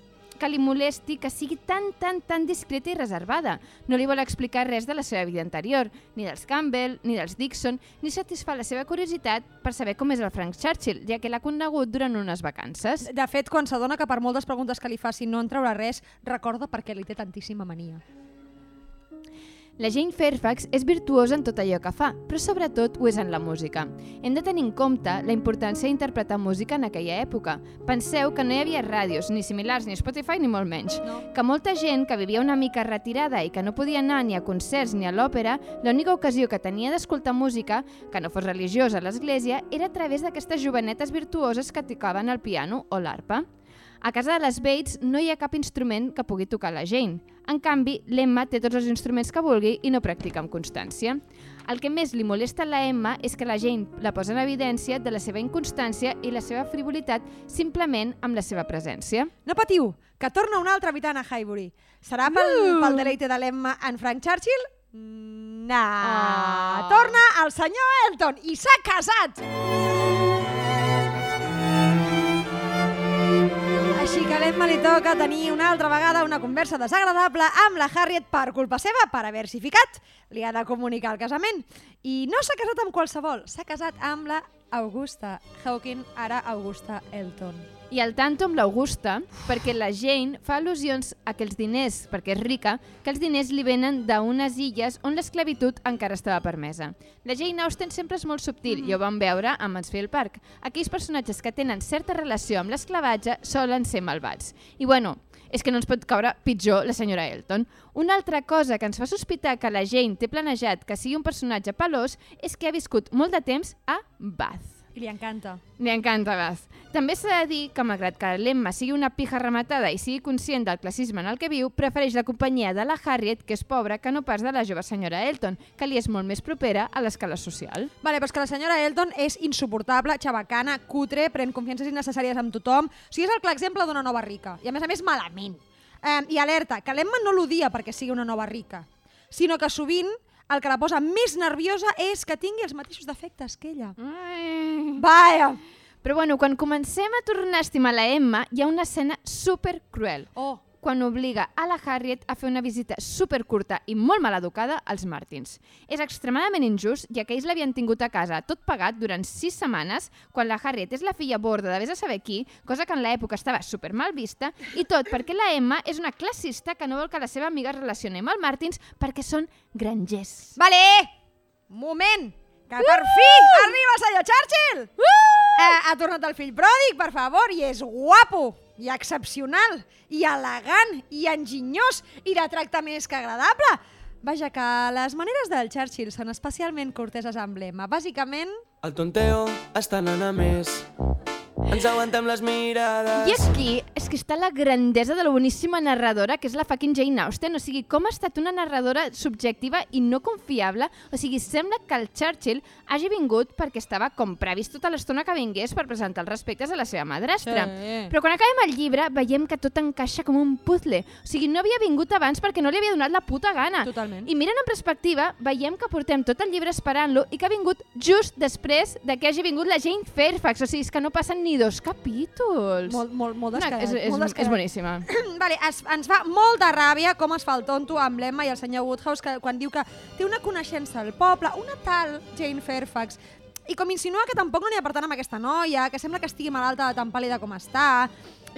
que li molesti que sigui tan, tan, tan discreta i reservada. No li vol explicar res de la seva vida anterior, ni dels Campbell, ni dels Dixon, ni satisfà la seva curiositat per saber com és el Frank Churchill, ja que l'ha conegut durant unes vacances. De fet, quan s'adona que per moltes preguntes que li facin no en traurà res, recorda per què li té tantíssima mania. La Jane Fairfax és virtuosa en tot allò que fa, però sobretot ho és en la música. Hem de tenir en compte la importància d'interpretar música en aquella època. Penseu que no hi havia ràdios, ni similars, ni Spotify, ni molt menys. No. Que molta gent que vivia una mica retirada i que no podia anar ni a concerts ni a l'òpera, l'única ocasió que tenia d'escoltar música, que no fos religiosa a l'església, era a través d'aquestes jovenetes virtuoses que tocaven el piano o l'arpa. A casa de les Bates no hi ha cap instrument que pugui tocar la Jane. En canvi, l'Emma té tots els instruments que vulgui i no practica amb constància. El que més li molesta a la Emma és que la Jane la posa en evidència de la seva inconstància i la seva frivolitat simplement amb la seva presència. No patiu, que torna un altre habitant a Highbury. Serà pel, pel deleite de l'Emma en Frank Churchill? No. Ah. Torna el senyor Elton i s'ha casat! Així que a l'Emma li toca tenir una altra vegada una conversa desagradable amb la Harriet per culpa seva, per haver-s'hi ficat. Li ha de comunicar el casament. I no s'ha casat amb qualsevol, s'ha casat amb la Augusta Hawking, ara Augusta Elton. I al tanto amb l'Augusta, perquè la Jane fa al·lusions a que els diners, perquè és rica, que els diners li venen d'unes illes on l'esclavitud encara estava permesa. La Jane Austen sempre és molt subtil, i ho vam veure a Mansfield Park. Aquells personatges que tenen certa relació amb l'esclavatge solen ser malvats. I bueno, és que no ens pot caure pitjor la senyora Elton. Una altra cosa que ens fa sospitar que la Jane té planejat que sigui un personatge pelós és que ha viscut molt de temps a Bath. I li encanta. Li encanta Bath. També s'ha de dir que, malgrat que l'Emma sigui una pija rematada i sigui conscient del classisme en el que viu, prefereix la companyia de la Harriet, que és pobra, que no pas de la jove senyora Elton, que li és molt més propera a l'escala social. Vale, però és que la senyora Elton és insuportable, xabacana, cutre, pren confiances innecessàries amb tothom. O sigui, és el clar exemple d'una nova rica. I a més a més, malament. Eh, I alerta, que l'Emma no l'odia perquè sigui una nova rica, sinó que sovint el que la posa més nerviosa és que tingui els mateixos defectes que ella. Ai. Vaja! Però bueno, quan comencem a tornar a estimar la Emma, hi ha una escena super cruel. Oh, quan obliga a la Harriet a fer una visita supercurta i molt mal educada als Martins. És extremadament injust, ja que ells l'havien tingut a casa tot pagat durant sis setmanes, quan la Harriet és la filla borda de vés a saber qui, cosa que en l'època estava super mal vista, i tot perquè la Emma és una classista que no vol que la seva amiga es relacioni amb el Martins perquè són grangers. Vale! Moment! Que per fi arriba el senyor Churchill! Eh, ha tornat el fill pròdig, per favor, i és guapo, i excepcional, i elegant, i enginyós, i de tracte més que agradable. Vaja, que les maneres del Churchill són especialment corteses amb l'Emma. Bàsicament, El tonteo està anant a més. Ens aguantem les mirades. I aquí és que està la grandesa de la boníssima narradora, que és la fucking Jane Austen. O sigui, com ha estat una narradora subjectiva i no confiable. O sigui, sembla que el Churchill hagi vingut perquè estava com previst tota l'estona que vingués per presentar els respectes a la seva madrastra. Sí. Però quan acabem el llibre veiem que tot encaixa com un puzzle. O sigui, no havia vingut abans perquè no li havia donat la puta gana. Totalment. I mirant en perspectiva, veiem que portem tot el llibre esperant-lo i que ha vingut just després de que hagi vingut la Jane Fairfax. O sigui, és que no passen ni dos capítols. molt, molt, molt descarat. és, és, molt és descarat. boníssima. *clears throat* vale, es, ens fa molta ràbia com es fa el tonto amb l'Emma i el senyor Woodhouse que, quan diu que té una coneixença al poble, una tal Jane Fairfax, i com insinua que tampoc no n'hi ha per tant amb aquesta noia, que sembla que estigui malalta de tan pàl·lida com està,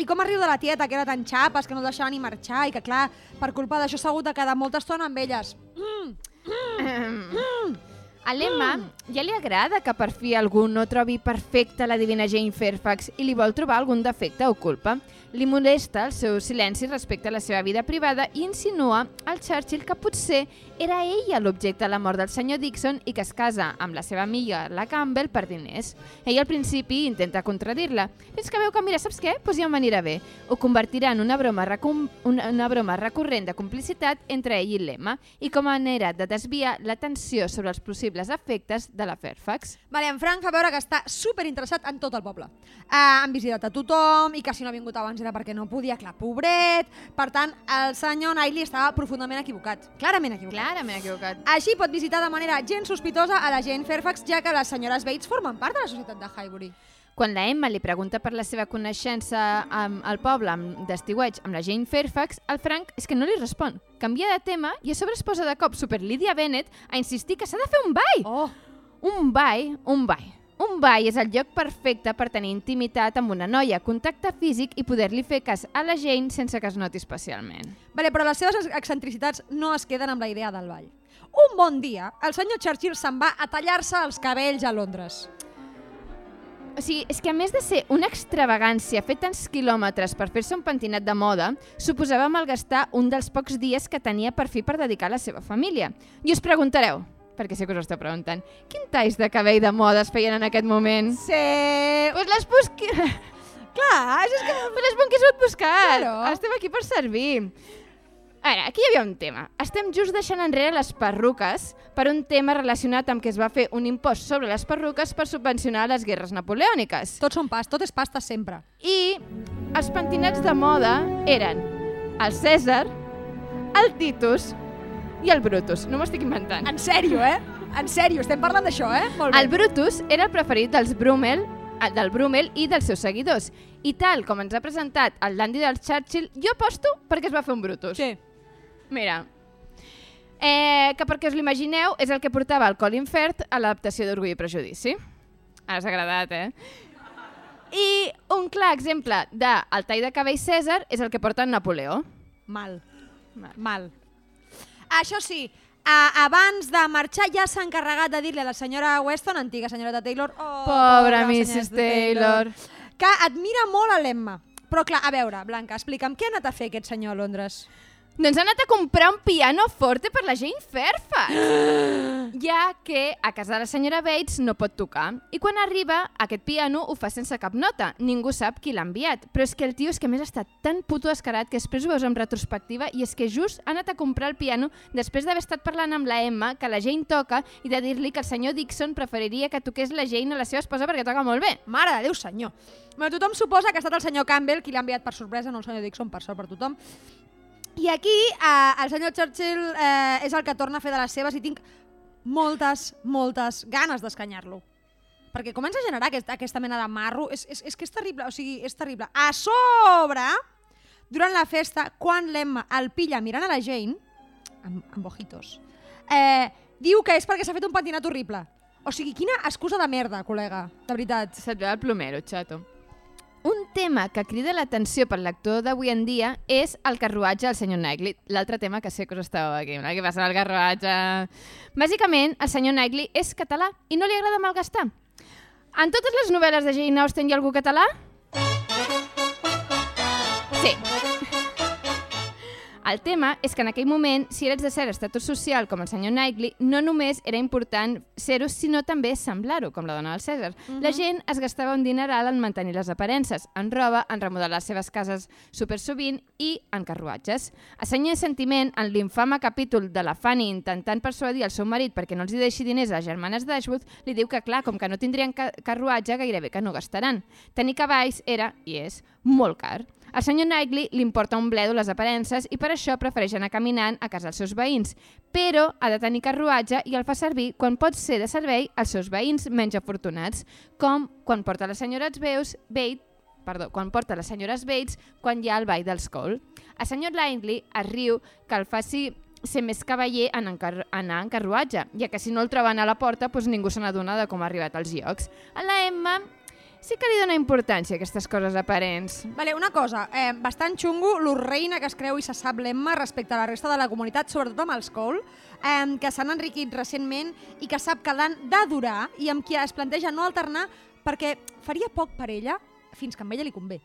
i com riu de la tieta, que era tan xapes, que no deixava ni marxar, i que, clar, per culpa d'això s'ha hagut de quedar molta estona amb elles. A l'Emma ja li agrada que per fi algú no trobi perfecta la divina Jane Fairfax i li vol trobar algun defecte o culpa. Li molesta el seu silenci respecte a la seva vida privada i insinua al Churchill que potser era ella l'objecte de la mort del senyor Dixon i que es casa amb la seva amiga, la Campbell, per diners. Ell al principi intenta contradir-la, fins que veu que, mira, saps què? Pues ja m'anirà bé. Ho convertirà en una broma, una, una broma recurrent de complicitat entre ell i l'Emma i com a manera de desviar l'atenció sobre els possibles efectes de la Fairfax. Vale, en Frank fa veure que està super interessat en tot el poble. Uh, han visitat a tothom i que si no ha vingut abans era perquè no podia, clar, pobret. Per tant, el senyor Knightley estava profundament equivocat, clarament equivocat. Clarament equivocat. Així pot visitar de manera gens sospitosa a la Jane Fairfax, ja que les senyores Bates formen part de la societat de Highbury. Quan la Emma li pregunta per la seva coneixença amb el poble amb d'estiueig amb la Jane Fairfax, el Frank és que no li respon. Canvia de tema i a sobre es posa de cop super Lydia Bennett a insistir que s'ha de fer un ball. Oh, Un ball, un ball. Un ball és el lloc perfecte per tenir intimitat amb una noia, contacte físic i poder-li fer cas a la Jane sense que es noti especialment. vale, però les seves excentricitats no es queden amb la idea del ball. Un bon dia, el senyor Churchill se'n va a tallar-se els cabells a Londres. O sigui, és que a més de ser una extravagància fer tants quilòmetres per fer-se un pentinat de moda, suposava malgastar un dels pocs dies que tenia per fi per dedicar a la seva família. I us preguntareu, perquè sé que us ho esteu preguntant, quin talls de cabell de moda es feien en aquest moment? Sí, Pues les busqui... *laughs* clar, és que... Pues les bunquis ho buscat. Claro. Estem aquí per servir. A veure, aquí hi havia un tema. Estem just deixant enrere les perruques per un tema relacionat amb que es va fer un impost sobre les perruques per subvencionar les guerres napoleòniques. Tot són pas, tot és pasta sempre. I els pentinats de moda eren el Cèsar, el Titus i el Brutus. No m'ho estic inventant. En sèrio, eh? En sèrio, estem parlant d'això, eh? Molt bé. El Brutus era el preferit dels Brummel, eh, del Brummel i dels seus seguidors. I tal com ens ha presentat el dandy del Churchill, jo aposto perquè es va fer un Brutus. Sí. Mira, eh, que perquè us l'imagineu és el que portava el Colin Firth a l'adaptació d'Orgull i Prejudici. S'ha agradat, eh? I un clar exemple del tall de cabell Cèsar és el que porta en Napoleó. Mal. Mal. Mal. Això sí, a, abans de marxar ja s'ha encarregat de dir-li a la senyora Weston, antiga senyora de Taylor, oh, Pobra senyora Mrs. de Taylor. que admira molt a l'Emma. Però clar, a veure, Blanca, explica'm què ha anat a fer aquest senyor a Londres? Doncs ha anat a comprar un piano forte per la Jane Fairfax, *gasps* ja que a casa de la senyora Bates no pot tocar. I quan arriba, aquest piano ho fa sense cap nota. Ningú sap qui l'ha enviat. Però és que el tio és que més ha estat tan puto descarat que després ho veus en retrospectiva i és que just ha anat a comprar el piano després d'haver estat parlant amb la Emma que la Jane toca i de dir-li que el senyor Dixon preferiria que toqués la Jane a la seva esposa perquè toca molt bé. Mare de Déu, senyor. Bueno, tothom suposa que ha estat el senyor Campbell qui l'ha enviat per sorpresa, no el senyor Dixon, per sort per tothom. I aquí eh, el senyor Churchill eh, és el que torna a fer de les seves i tinc moltes, moltes ganes d'escanyar-lo. Perquè comença a generar aquest, aquesta mena de marro. És, és, és que és terrible, o sigui, és terrible. A sobre, durant la festa, quan l'Emma el pilla mirant a la Jane, amb, amb ojitos, eh, diu que és perquè s'ha fet un pentinat horrible. O sigui, quina excusa de merda, col·lega, de veritat. Se't veu el plomero, xato. Un tema que crida l'atenció per l'actor d'avui en dia és el carruatge del senyor Knightley. L'altre tema que sé que us estàveu aquí, no? què passa el carruatge... Bàsicament, el senyor Knightley és català i no li agrada malgastar. En totes les novel·les de Jane Austen hi ha algú català? Sí. El tema és que en aquell moment, si eres de cert estatus social com el senyor Knightley, no només era important ser-ho, sinó també semblar-ho, com la dona del Cèsar. Uh -huh. La gent es gastava un dineral en mantenir les aparences, en roba, en remodelar les seves cases super sovint i en carruatges. A senyor sentiment, en l'infame capítol de la Fanny intentant persuadir el seu marit perquè no els hi deixi diners a les germanes d'Ashwood, li diu que, clar, com que no tindrien ca carruatge, gairebé que no gastaran. Tenir cavalls era, i és, molt car. Al senyor Knightley li importa un bledo les aparences i per això prefereix anar caminant a casa dels seus veïns, però ha de tenir carruatge i el fa servir quan pot ser de servei als seus veïns menys afortunats, com quan porta les senyores Veus, Bates, perdó, quan porta les senyores Bates quan hi ha el ball dels Cole. El senyor Knightley es riu que el faci ser més cavaller en anar en carruatge, ja que si no el troben a la porta doncs ningú se n'adona de com ha arribat als llocs. A la Emma sí que li dona importància a aquestes coses aparents. Vale, una cosa, eh, bastant xungo l'orreina que es creu i se sap l'Emma respecte a la resta de la comunitat, sobretot amb els Cole, eh, que s'han enriquit recentment i que sap que l'han d'adorar i amb qui es planteja no alternar perquè faria poc per ella fins que a ella li convé.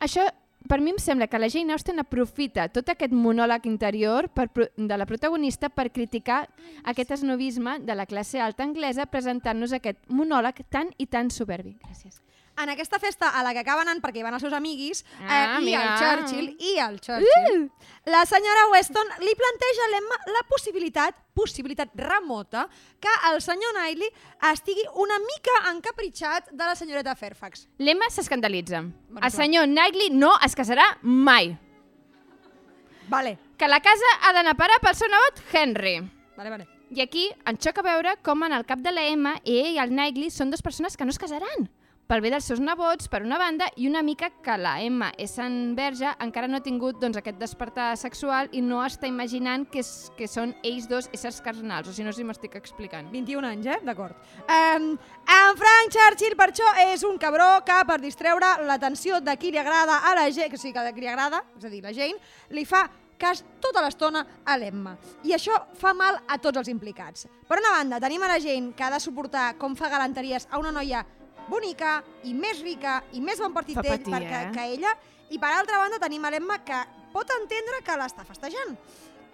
Això, per mi em sembla que la Jane Austen aprofita tot aquest monòleg interior per, de la protagonista per criticar aquest esnovisme de la classe alta anglesa presentant-nos aquest monòleg tan i tan soberbi. Gràcies. En aquesta festa a la que acaben anant perquè hi van els seus amiguis, eh, Ah, i mira. el Churchill, i el Churchill, la senyora Weston li planteja a l'Emma la possibilitat, possibilitat remota, que el senyor Knightley estigui una mica encapritxat de la senyoreta Fairfax. L'Emma s'escandalitza. Bueno, El senyor Knightley no es casarà mai. Vale, Que la casa ha d'anar a parar pel seu nebot Henry. vale, vale. I aquí ens xoca veure com en el cap de la Emma ell i el Knightley són dues persones que no es casaran. Pel bé dels seus nebots, per una banda, i una mica que la Emma és en verge, encara no ha tingut doncs, aquest despertar sexual i no està imaginant que, és, que són ells dos éssers carnals, o si no, si m'estic explicant. 21 anys, eh? D'acord. Um, en Frank Churchill, per això, és un cabró que, per distreure l'atenció de qui li agrada a la Jane, que sí, que de qui li agrada, és a dir, la Jane, li fa cas tota l'estona a l'Emma. I això fa mal a tots els implicats. Per una banda, tenim a la Jane que ha de suportar com fa galanteries a una noia bonica i més rica i més bon partit d'ell eh? que ella. I per altra banda tenim l'Emma que pot entendre que l'està festejant.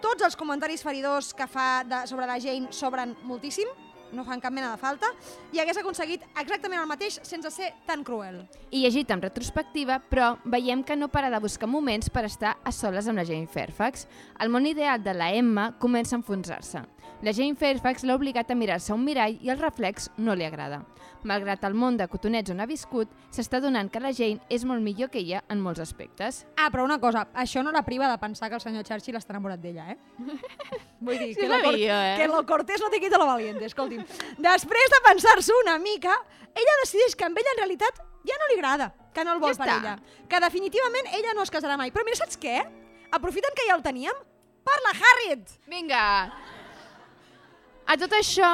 Tots els comentaris feridors que fa de, sobre la Jane sobren moltíssim, no fan cap mena de falta, i hagués aconseguit exactament el mateix sense ser tan cruel. I llegit en retrospectiva, però veiem que no para de buscar moments per estar a soles amb la Jane Fairfax. El món ideal de la Emma comença a enfonsar-se. La Jane Fairfax l'ha obligat a mirar-se a un mirall i el reflex no li agrada. Malgrat el món de cotonets on ha viscut, s'està donant que la Jane és molt millor que ella en molts aspectes. Ah, però una cosa, això no la priva de pensar que el senyor Churchill està enamorat d'ella, eh? *laughs* Vull dir, Sí, que, lo, cor sabia, eh? que lo cortés no te quita lo valiente, escolti'm. Després de pensar-s'ho una mica, ella decideix que amb ella en realitat ja no li agrada, que no el vol Ja per ella, que definitivament ella no es casarà mai. Però mira, saps què? Aprofitant que ja el teníem, parla Harriet! Vinga! A tot això,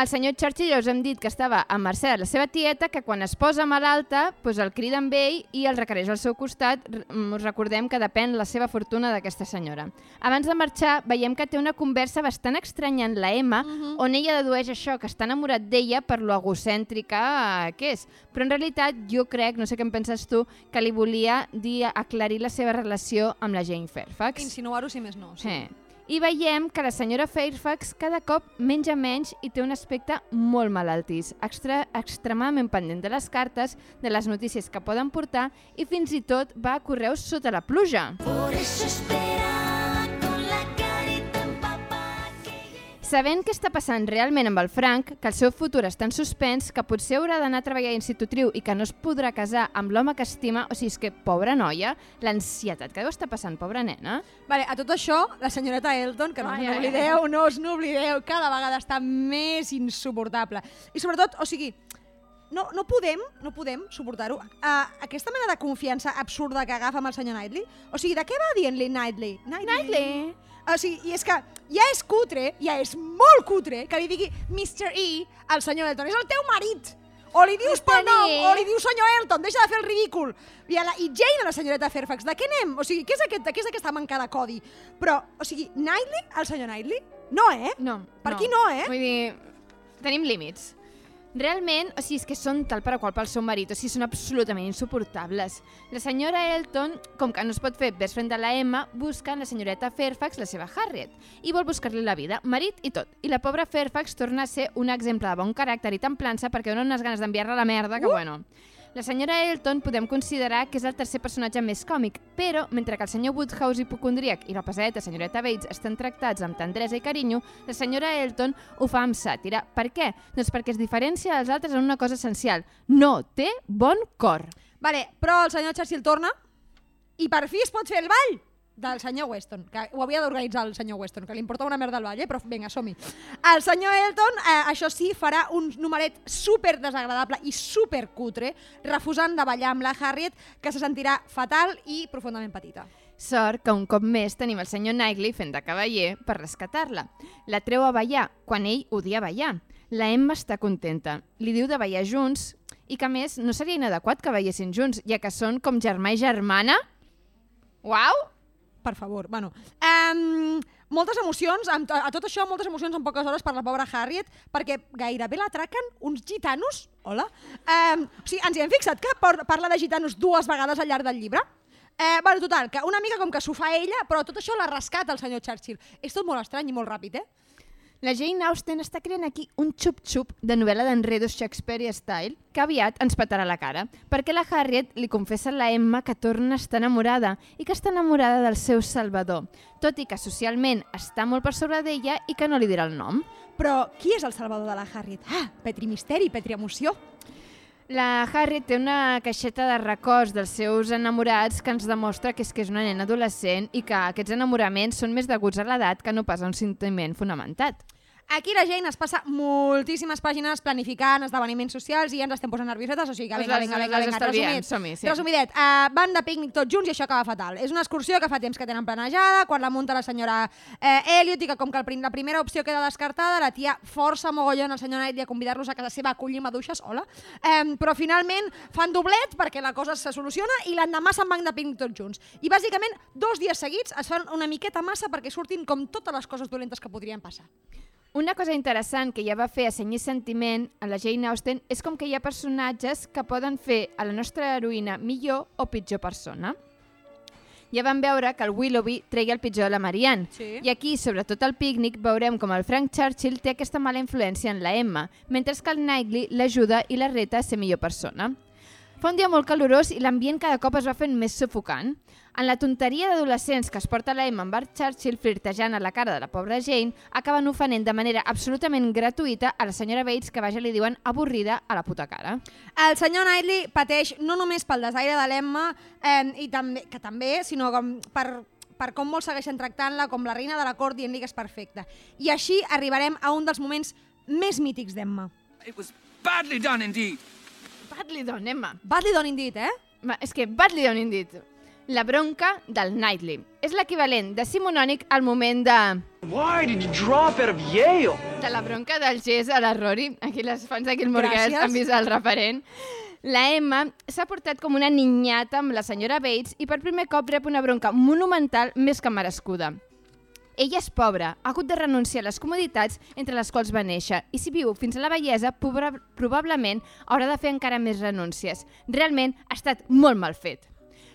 el senyor Churchill ja us hem dit que estava amb Mercè, la seva tieta, que quan es posa malalta doncs el crida amb ell i el requereix al seu costat. Mm, Us recordem que depèn la seva fortuna d'aquesta senyora. Abans de marxar, veiem que té una conversa bastant estranya amb la Emma, on ella dedueix això, que està enamorat d'ella per lo egocèntrica eh, que és. Però en realitat jo crec, no sé què en penses tu, que li volia dir aclarir la seva relació amb la Jane Fairfax. Insinuar-ho si més no. Sí. Sí. I veiem que la senyora Fairfax cada cop menja menys i té un aspecte molt malaltís, extra, extremadament pendent de les cartes, de les notícies que poden portar i fins i tot va a correus sota la pluja. Por eso esperaba Sabent què està passant realment amb el Frank, que el seu futur està en suspens, que potser haurà d'anar a treballar a institutriu i que no es podrà casar amb l'home que estima, o sigui, és que, pobra noia, l'ansietat que deu estar passant, pobra nena. Vale, a tot això, la senyoreta Elton, que no Ai, n'oblideu, no us n'oblideu, cada vegada està més insuportable. I sobretot, o sigui, no, no podem, no podem suportar-ho. Uh, aquesta mena de confiança absurda que agafa amb el senyor Knightley, o sigui, de què va dient-li Knightley? Knightley! O sigui, i és que ja és cutre, ja és molt cutre, que li digui Mr. E al senyor Elton. És el teu marit! O li dius pel nom, E. o li dius senyor Elton, deixa de fer el ridícul. I, a la, I Jane, a la senyoreta Fairfax, de què anem? O sigui, què és, aquest, què és aquesta manca de codi? Però, o sigui, Knightley, el senyor Knightley? No, eh? No. Per aquí no, eh? Vull dir, tenim límits. Realment, o sigui, és que són tal per a qual pel seu marit, o sigui, són absolutament insuportables. La senyora Elton, com que no es pot fer best friend de la Emma, busca en la senyoreta Fairfax, la seva Harriet, i vol buscar-li la vida, marit i tot. I la pobra Fairfax torna a ser un exemple de bon caràcter i templança perquè dona unes ganes d'enviar-la a la merda que, Uh! bueno... La senyora Elton podem considerar que és el tercer personatge més còmic, però mentre que el senyor Woodhouse hipocondríac i la pesadeta senyoreta Bates estan tractats amb tendresa i carinyo, la senyora Elton ho fa amb sàtira. Per què? Doncs perquè es diferencia dels altres en una cosa essencial. No té bon cor. Vale, però el senyor Churchill torna i per fi es pot fer el ball del senyor Weston, que ho havia d'organitzar el senyor Weston, que li importava una merda el ball, eh? però vinga, som-hi. El senyor Elton, eh, això sí, farà un numeret super desagradable i super cutre, refusant de ballar amb la Harriet, que se sentirà fatal i profundament petita. Sort que un cop més tenim el senyor Knightley fent de cavaller per rescatar-la. La treu a ballar, quan ell odia ballar. La Emma està contenta. Li diu de ballar junts i que més no seria inadequat que ballessin junts, ja que són com germà i germana. Uau! Per favor, bueno. Um, moltes emocions, amb a tot això, moltes emocions en poques hores per la pobra Harriet, perquè gairebé l'atraquen uns gitanos, hola, um, o sigui, ens hi hem fixat que parla de gitanos dues vegades al llarg del llibre. Eh, bueno, total, que una mica com que s'ho fa ella, però tot això la rescata el senyor Churchill. És tot molt estrany i molt ràpid, eh? La Jane Austen està creant aquí un xup-xup de novel·la d'enredos Shakespeare style que aviat ens petarà la cara, perquè la Harriet li confessa a la Emma que torna a estar enamorada i que està enamorada del seu salvador, tot i que socialment està molt per sobre d'ella i que no li dirà el nom. Però qui és el salvador de la Harriet? Ah, Petri Misteri, Petri Emoció. La Harriet té una caixeta de records dels seus enamorats que ens demostra que és que és una nena adolescent i que aquests enamoraments són més deguts a l'edat que no pas a un sentiment fonamentat. Aquí la Jane es passa moltíssimes pàgines planificant esdeveniments socials i ja ens estem posant nerviosetes, o sigui que vinga, vinga, vinga, vinga, som-hi, sí. Resumidet, uh, van de pícnic tots junts i això acaba fatal. És una excursió que fa temps que tenen planejada, quan la munta la senyora eh, Elliot i que com que el, prim- la primera opció queda descartada, la tia força mogollon el senyor Knightley a convidar-los a casa seva a acollir maduixes, hola, um, però finalment fan doblet perquè la cosa se soluciona i l'endemà se'n van de pícnic tots junts. I bàsicament dos dies seguits es fan una miqueta massa perquè surtin com totes les coses dolentes que podrien passar. Una cosa interessant que ja va fer a Senyir Sentiment a la Jane Austen és com que hi ha personatges que poden fer a la nostra heroïna millor o pitjor persona. Ja vam veure que el Willoughby treia el pitjor de la Marianne. Sí. I aquí, sobretot al pícnic, veurem com el Frank Churchill té aquesta mala influència en la Emma, mentre que el Knightley l'ajuda i la reta a ser millor persona. Fa un dia molt calorós i l'ambient cada cop es va fent més sufocant. En la tonteria d'adolescents que es porta la Emma amb Bart Churchill flirtejant a la cara de la pobra Jane, acaben ofenent de manera absolutament gratuïta a la senyora Bates que vaja li diuen avorrida a la puta cara. El senyor Knightley pateix no només pel desaire de l'Emma, eh, i també, que també, sinó com per, per com molts segueixen tractant-la com la reina de la cort dient-li que és perfecta. I així arribarem a un dels moments més mítics d'Emma. It was badly done indeed. Badly done, Emma. Badly done indeed, eh? Va, és que badly done indeed. La bronca del Knightley. És l'equivalent de simonònic al moment de... Why did you drop out of Yale? de la bronca del Gés a la Rory. Aquí les fans de Gilmore Girls Gràcies. han vist el referent. La Emma s'ha portat com una ninyata amb la senyora Bates i per primer cop rep una bronca monumental més que merescuda. Ella és pobra, ha hagut de renunciar a les comoditats entre les quals va néixer i si viu fins a la bellesa proba- probablement haurà de fer encara més renúncies. Realment ha estat molt mal fet.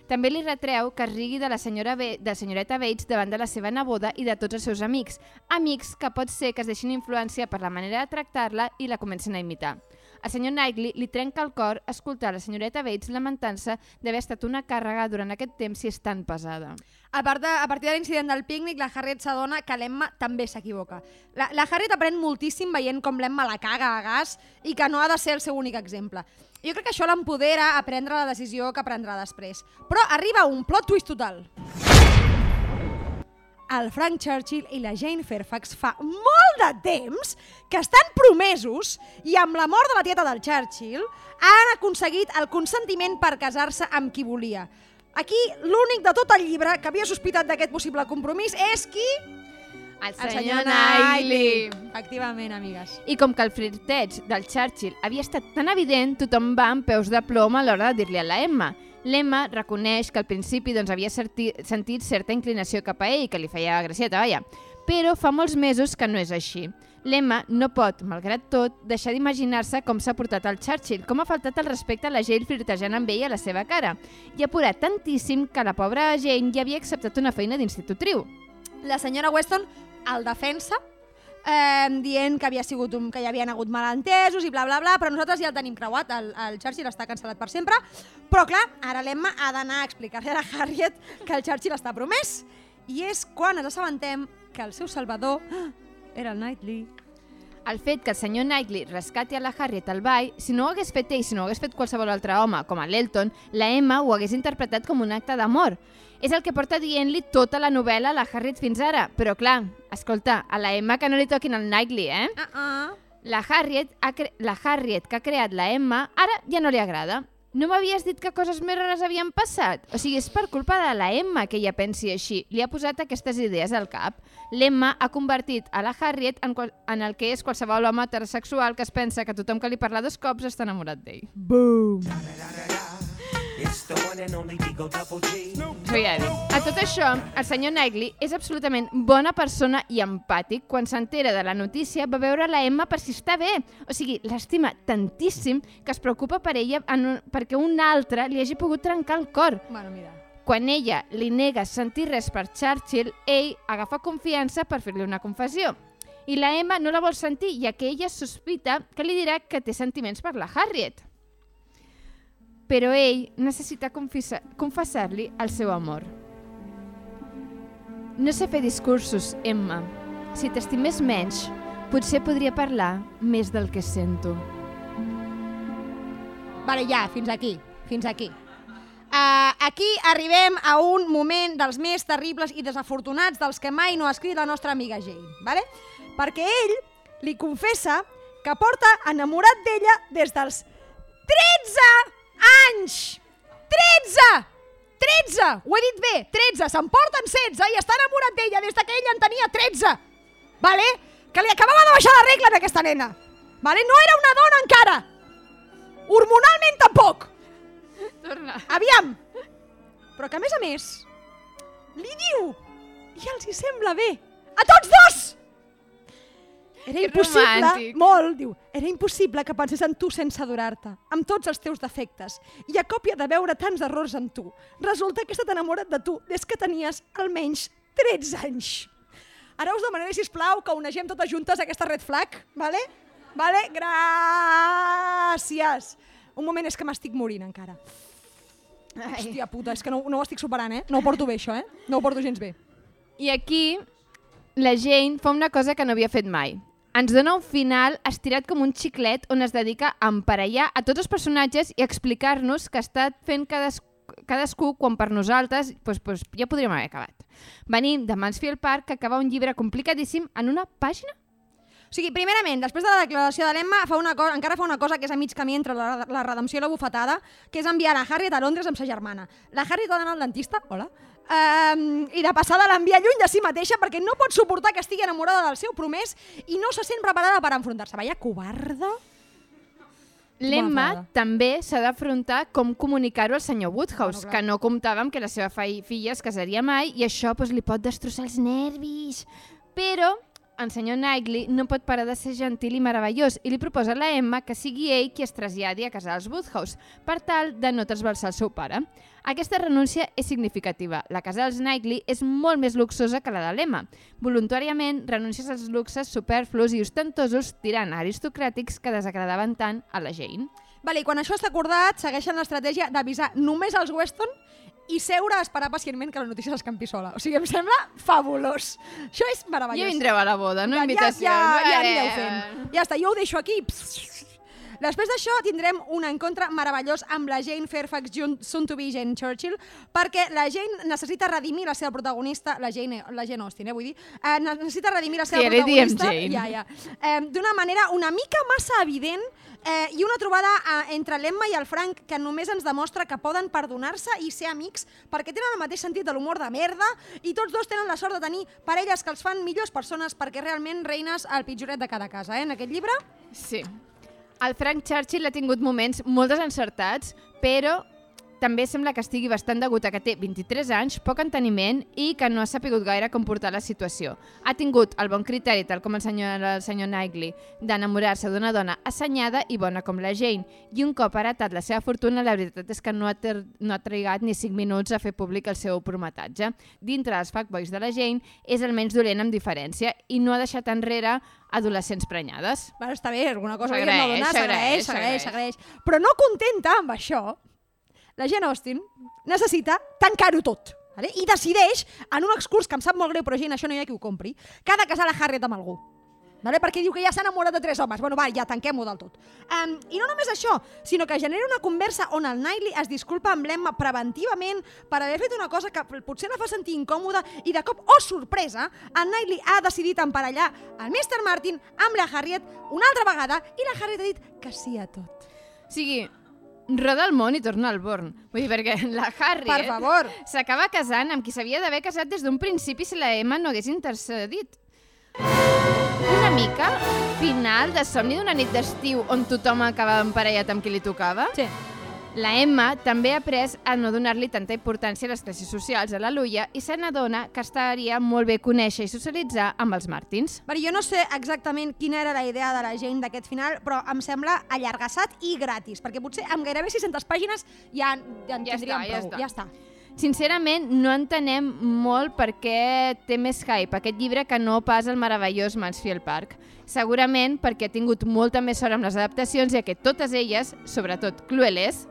També li retreu que es rigui de la senyora Be de senyoreta Bates davant de la seva neboda i de tots els seus amics. Amics que pot ser que es deixin influenciar per la manera de tractar-la i la comencen a imitar. Al senyor Knightley li trenca el cor escoltar la senyoreta Bates lamentant-se d'haver estat una càrrega durant aquest temps si és tan pesada. A, part de, a partir de l'incident del pícnic, la Harriet s'adona que l'Emma també s'equivoca. La, la Harriet aprèn moltíssim veient com l'Emma la caga a gas i que no ha de ser el seu únic exemple. Jo crec que això l'empodera a prendre la decisió que prendrà després. Però arriba un plot twist total. El Frank Churchill i la Jane Fairfax fa molt de temps que estan promesos i amb la mort de la tieta del Churchill han aconseguit el consentiment per casar-se amb qui volia. Aquí l'únic de tot el llibre que havia sospitat d'aquest possible compromís és qui? El El senyor Knightley. Efectivament, amigues. I com que el flirteig del Churchill havia estat tan evident, tothom va amb peus de plom a l'hora de dir-li a la Emma. L'Emma reconeix que al principi doncs, havia sentit certa inclinació cap a ell, que li feia gracieta, vaja. Però fa molts mesos que no és així. L'Emma no pot, malgrat tot, deixar d'imaginar-se com s'ha portat el Churchill, com ha faltat el respecte a la Jane flirtejant amb ell a la seva cara. I ha apurat tantíssim que la pobra Jane ja havia acceptat una feina d'institutriu. La senyora Weston el defensa eh, dient que havia sigut un, que hi havien hagut malentesos i bla bla bla, però nosaltres ja el tenim creuat, el, el Churchill està cancel·lat per sempre, però clar, ara l'Emma ha d'anar a explicar-li a la Harriet que el Churchill està promès, i és quan ens assabentem que el seu salvador era el Knightley. El fet que el senyor Knightley rescati a la Harriet al ball, si no ho hagués fet ell, si no ho hagués fet qualsevol altre home, com a l'Elton, la Emma ho hagués interpretat com un acte d'amor. És el que porta dient-li tota la novel·la a la Harriet fins ara. Però clar, escolta, a la Emma que no li toquin el Knightley, eh? Ah, ah. La Harriet, ha la Harriet que ha creat la Emma ara ja no li agrada. No m'havies dit que coses més rares havien passat? O sigui, és per culpa de la Emma que ella pensi així. Li ha posat aquestes idees al cap. L'Emma ha convertit a la Harriet en, qual... en el que és qualsevol home heterosexual que es pensa que tothom que li parla dos cops està enamorat d'ell. It's G. Fíjate. A tot això, el senyor Knightley és absolutament bona persona i empàtic. Quan s'entera de la notícia, va veure la Emma per si està bé. O sigui, l'estima tantíssim que es preocupa per ella en un, perquè un altre li hagi pogut trencar el cor. Bueno, mira. Quan ella li nega sentir res per Churchill, ell agafa confiança per fer-li una confessió. I la Emma no la vol sentir, ja que ella sospita que li dirà que té sentiments per la Harriet. Però ell necessita confessa- confessar-li el seu amor. No sé fer discursos, Emma. Si t'estimés menys, potser podria parlar més del que sento. Vale, ja, fins aquí, fins aquí. Uh, aquí arribem a un moment dels més terribles i desafortunats dels que mai no ha escrit la nostra amiga Jane, vale? perquè ell li confessa que porta enamorat d'ella des dels 13 anys! 13! 13! Ho he dit bé, 13! Se'n porten 16 i està enamorat d'ella des de que ell en tenia 13! Vale? Que li acabava de baixar la regla en aquesta nena! Vale? No era una dona encara! Hormonalment tampoc! Torna. Aviam! Però que a més a més li diu i els hi sembla bé a tots dos! Era impossible, romàntic. molt, diu, era impossible que pensés en tu sense adorar-te, amb tots els teus defectes, i a còpia de veure tants errors en tu, resulta que he estat enamorat de tu des que tenies almenys 13 anys. Ara us demanaré, si plau que unegem totes juntes aquesta red flag, vale? Vale? Gràcies. Un moment, és que m'estic morint encara. Ai. Hòstia puta, és que no, no ho estic superant, eh? No ho porto bé, això, eh? No ho porto gens bé. I aquí la Jane fa una cosa que no havia fet mai. Ens dona un final estirat com un xiclet on es dedica a emparellar a tots els personatges i a explicar-nos que està fent cadas, cadascú quan per nosaltres pues, pues, ja podríem haver acabat. Venim de Mansfield Park que acaba un llibre complicadíssim en una pàgina O sigui, primerament, després de la declaració de l'Emma, fa una cosa, encara fa una cosa que és a mig camí entre la, la redempció i la bufetada, que és enviar la Harriet a Londres amb sa germana. La Harriet ha d'anar al dentista, hola, um, i de passada l'envia lluny de si mateixa perquè no pot suportar que estigui enamorada del seu promès i no se sent preparada per enfrontar-se. Vaya covarda. L'Emma també s'ha d'afrontar com comunicar-ho al senyor Woodhouse, Bueno, que no comptava amb que la seva fi- filla es casaria mai i això pues, li pot destrossar els nervis. Però el senyor Knightley no pot parar de ser gentil i meravellós i li proposa a la Emma que sigui ell qui es traslladi a casar als Woodhouse per tal de no trasbalsar el seu pare. Aquesta renúncia és significativa. La casa dels Knightley és molt més luxosa que la de l'Emma. Voluntàriament renuncies als luxes superflus i ostentosos tirant aristocràtics que desagradaven tant a la Jane. Vale, i quan això està acordat, segueixen l'estratègia d'avisar només als Weston i seure a esperar pacientment que la notícia s'escampi sola. O sigui, em sembla fabulós. Això és meravellós. Ja vindreu a la boda, no ja, invitació. Ja, ja, ja anireu fent. Ja està, jo ho deixo aquí. Després d'això tindrem un encontre meravellós amb la Jane Fairfax, soon to be Jane Churchill, perquè la Jane necessita redimir la seva protagonista, la Jane, la Jane Austen, eh, vull dir, eh, necessita redimir la seva Sí, protagonista ja, ja, eh, d'una manera una mica massa evident eh, i una trobada eh, entre l'Emma i el Frank que només ens demostra que poden perdonar-se i ser amics perquè tenen el mateix sentit de l'humor de merda i tots dos tenen la sort de tenir parelles que els fan millors persones perquè realment reines el pitjoret de cada casa, eh, en aquest llibre. Sí. El Frank Churchill ha tingut moments molt desencertats, però també sembla que estigui bastant degut a que té 23 anys, poc enteniment i que no ha sapigut gaire com portar la situació. Ha tingut el bon criteri, tal com el senyor, el senyor Knightley, d'enamorar-se d'una dona assenyada i bona com la Jane. I un cop heretat la seva fortuna, la veritat és que no ha, ter, no ha trigat ni 5 minuts a fer públic el seu prometatge. Dintre dels fuckboys de la Jane, és el menys dolent amb diferència i no ha deixat enrere adolescents prenyades. Bueno, està bé, alguna cosa s'agraeix, s'agraeix, s'agraeix. s'agraeix. Però no contenta amb això, la Jane Austen necessita tancar-ho tot. Vale? I decideix, en un excurs que em sap molt greu, però gent, això no hi ha qui ho compri, que ha de casar la Harriet amb algú. Vale? Perquè diu que ja s'ha enamorat de tres homes. Bueno, va, ja tanquem-ho del tot. Um, I no només això, sinó que genera una conversa on el Knightley es disculpa amb l'Emma preventivament per haver fet una cosa que potser la fa sentir incòmoda i de cop, oh sorpresa, el Knightley ha decidit emparellar el Mr. Martin amb la Harriet una altra vegada i la Harriet ha dit que sí a tot. O sigui, roda el món i torna al Born. Vull dir, perquè la Harriet Per favor. s'acaba casant amb qui s'havia d'haver casat des d'un principi si la Emma no hagués intercedit. Una mica final de somni d'una nit d'estiu on tothom acaba emparellat amb qui li tocava. Sí. La Emma també ha après a no donar-li tanta importància a les classes socials a la Luia i se n'adona que estaria molt bé conèixer i socialitzar amb els Martins. Vale, jo no sé exactament quina era la idea de la gent d'aquest final, però em sembla allargassat i gratis, perquè potser amb gairebé 600 pàgines ja, ja en Ja tindríem està, ja prou. està. Ja està. Sincerament, no entenem molt per què té més hype aquest llibre que no pas el meravellós Mansfield Park. Segurament perquè ha tingut molta més sort amb les adaptacions i que totes elles, sobretot Clueles,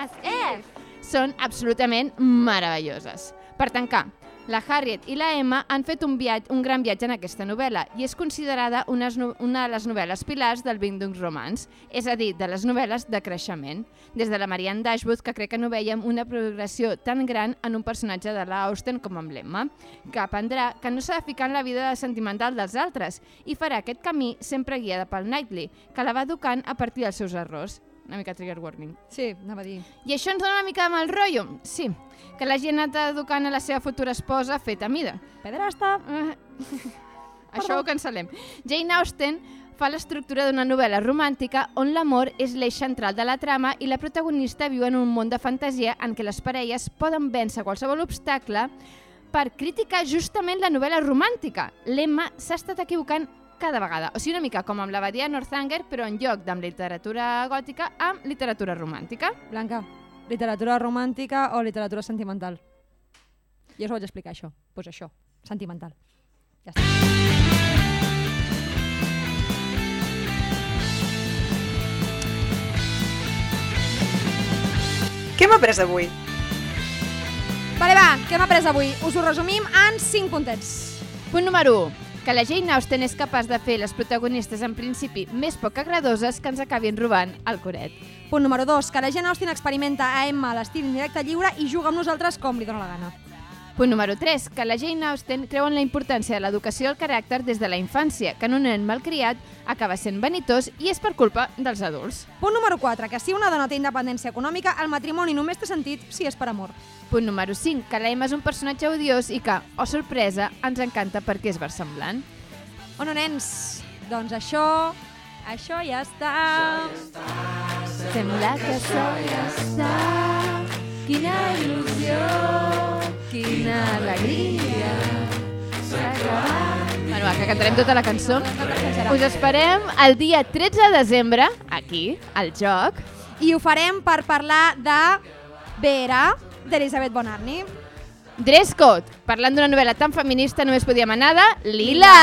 As if. són absolutament meravelloses. Per tancar, la Harriet i la Emma han fet un, viatge, un gran viatge en aquesta novel·la i és considerada una, una de les novel·les pilars del Bindungs Romans, és a dir, de les novel·les de creixement. Des de la Marianne Dashwood, que crec que no veiem una progressió tan gran en un personatge de la Austen com amb l'Emma, que aprendrà que no s'ha de ficar en la vida sentimental dels altres i farà aquest camí sempre guiada pel Knightley, que la va educant a partir dels seus errors. Una mica trigger warning. Sí, anava a dir. I això ens dona una mica de mal rotllo? Sí, que la gent ha anat educant a la seva futura esposa feta a mida. Pederasta. Eh, *laughs* Això ho cancel·lem. Jane Austen fa l'estructura d'una novel·la romàntica on l'amor és l'eix central de la trama i la protagonista viu en un món de fantasia en què les parelles poden vèncer qualsevol obstacle per criticar justament la novel·la romàntica. L'Emma s'ha estat equivocant cada vegada. O sigui, una mica com amb l'abadia Northanger, però en lloc d'amb literatura gòtica, amb literatura romàntica. Blanca, literatura romàntica o literatura sentimental? Jo us ho vaig explicar, això. Doncs pues això, sentimental. Ja està. Què hem après avui? Vale, va, què hem après avui? Us ho resumim en 5 puntets. Punt número 1. Que la Jane Austen és capaç de fer les protagonistes en principi més poc agradoses que ens acabin robant el coret. Punt número 2. Que la Jane Austen experimenta a Emma l'estil indirecte lliure i juga amb nosaltres com li dóna la gana. Punt número 3. Que la Jane Austen creu en la importància de l'educació del caràcter des de la infància, que en un nen malcriat acaba sent vanitós i és per culpa dels adults. Punt número 4. Que si una dona té independència econòmica, el matrimoni només té sentit si és per amor. Punt número 5. Que la Emma és un personatge odiós i que, oh sorpresa, ens encanta perquè és versemblant. O no, nens? Doncs això... Això ja està. Sembla que això ja està. Quina il·lusió, quina alegria. S'ha acabat. Bueno, va, que cantarem tota la cançó. Us esperem el dia 13 de desembre, aquí, al joc. I ho farem per parlar de Vera, d'Elisabet Bonarni. Dress Code. Parlant d'una novel·la tan feminista només podíem anar de Lila.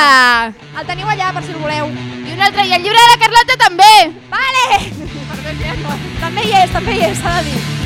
El teniu allà, per si el voleu. I un altre, i el llibre de la Carlota també. Vale! també hi és, també hi és, s'ha de dir.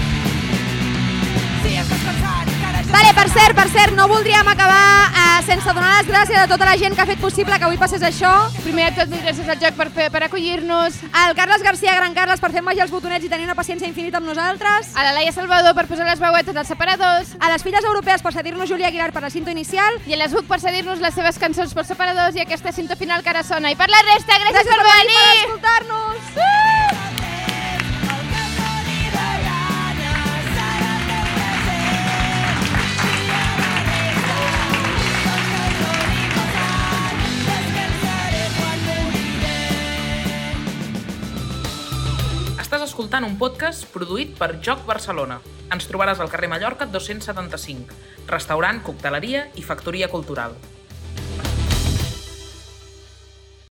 Vale, per cert, per cert, no voldríem acabar eh, sense donar les gràcies a tota la gent que ha fet possible que avui passés això. Primer de tot, gràcies al joc per, fer, per acollir-nos. Al Carles Garcia, Gran Carles, per fer magiar els botonets i tenir una paciència infinita amb nosaltres. A la Laia Salvador per posar les veuetes als separadors. A les filles europees per cedir-nos Júlia Aguilar per la cinta inicial. I a les Buc per cedir-nos les seves cançons pels separadors i aquesta cinta final que ara sona. I per la resta, gràcies, Gràcies per per venir! escoltar-nos. Estàs escoltant un podcast produït per Joc Barcelona. Ens trobaràs al carrer Mallorca 275, restaurant, cocteleria i factoria cultural.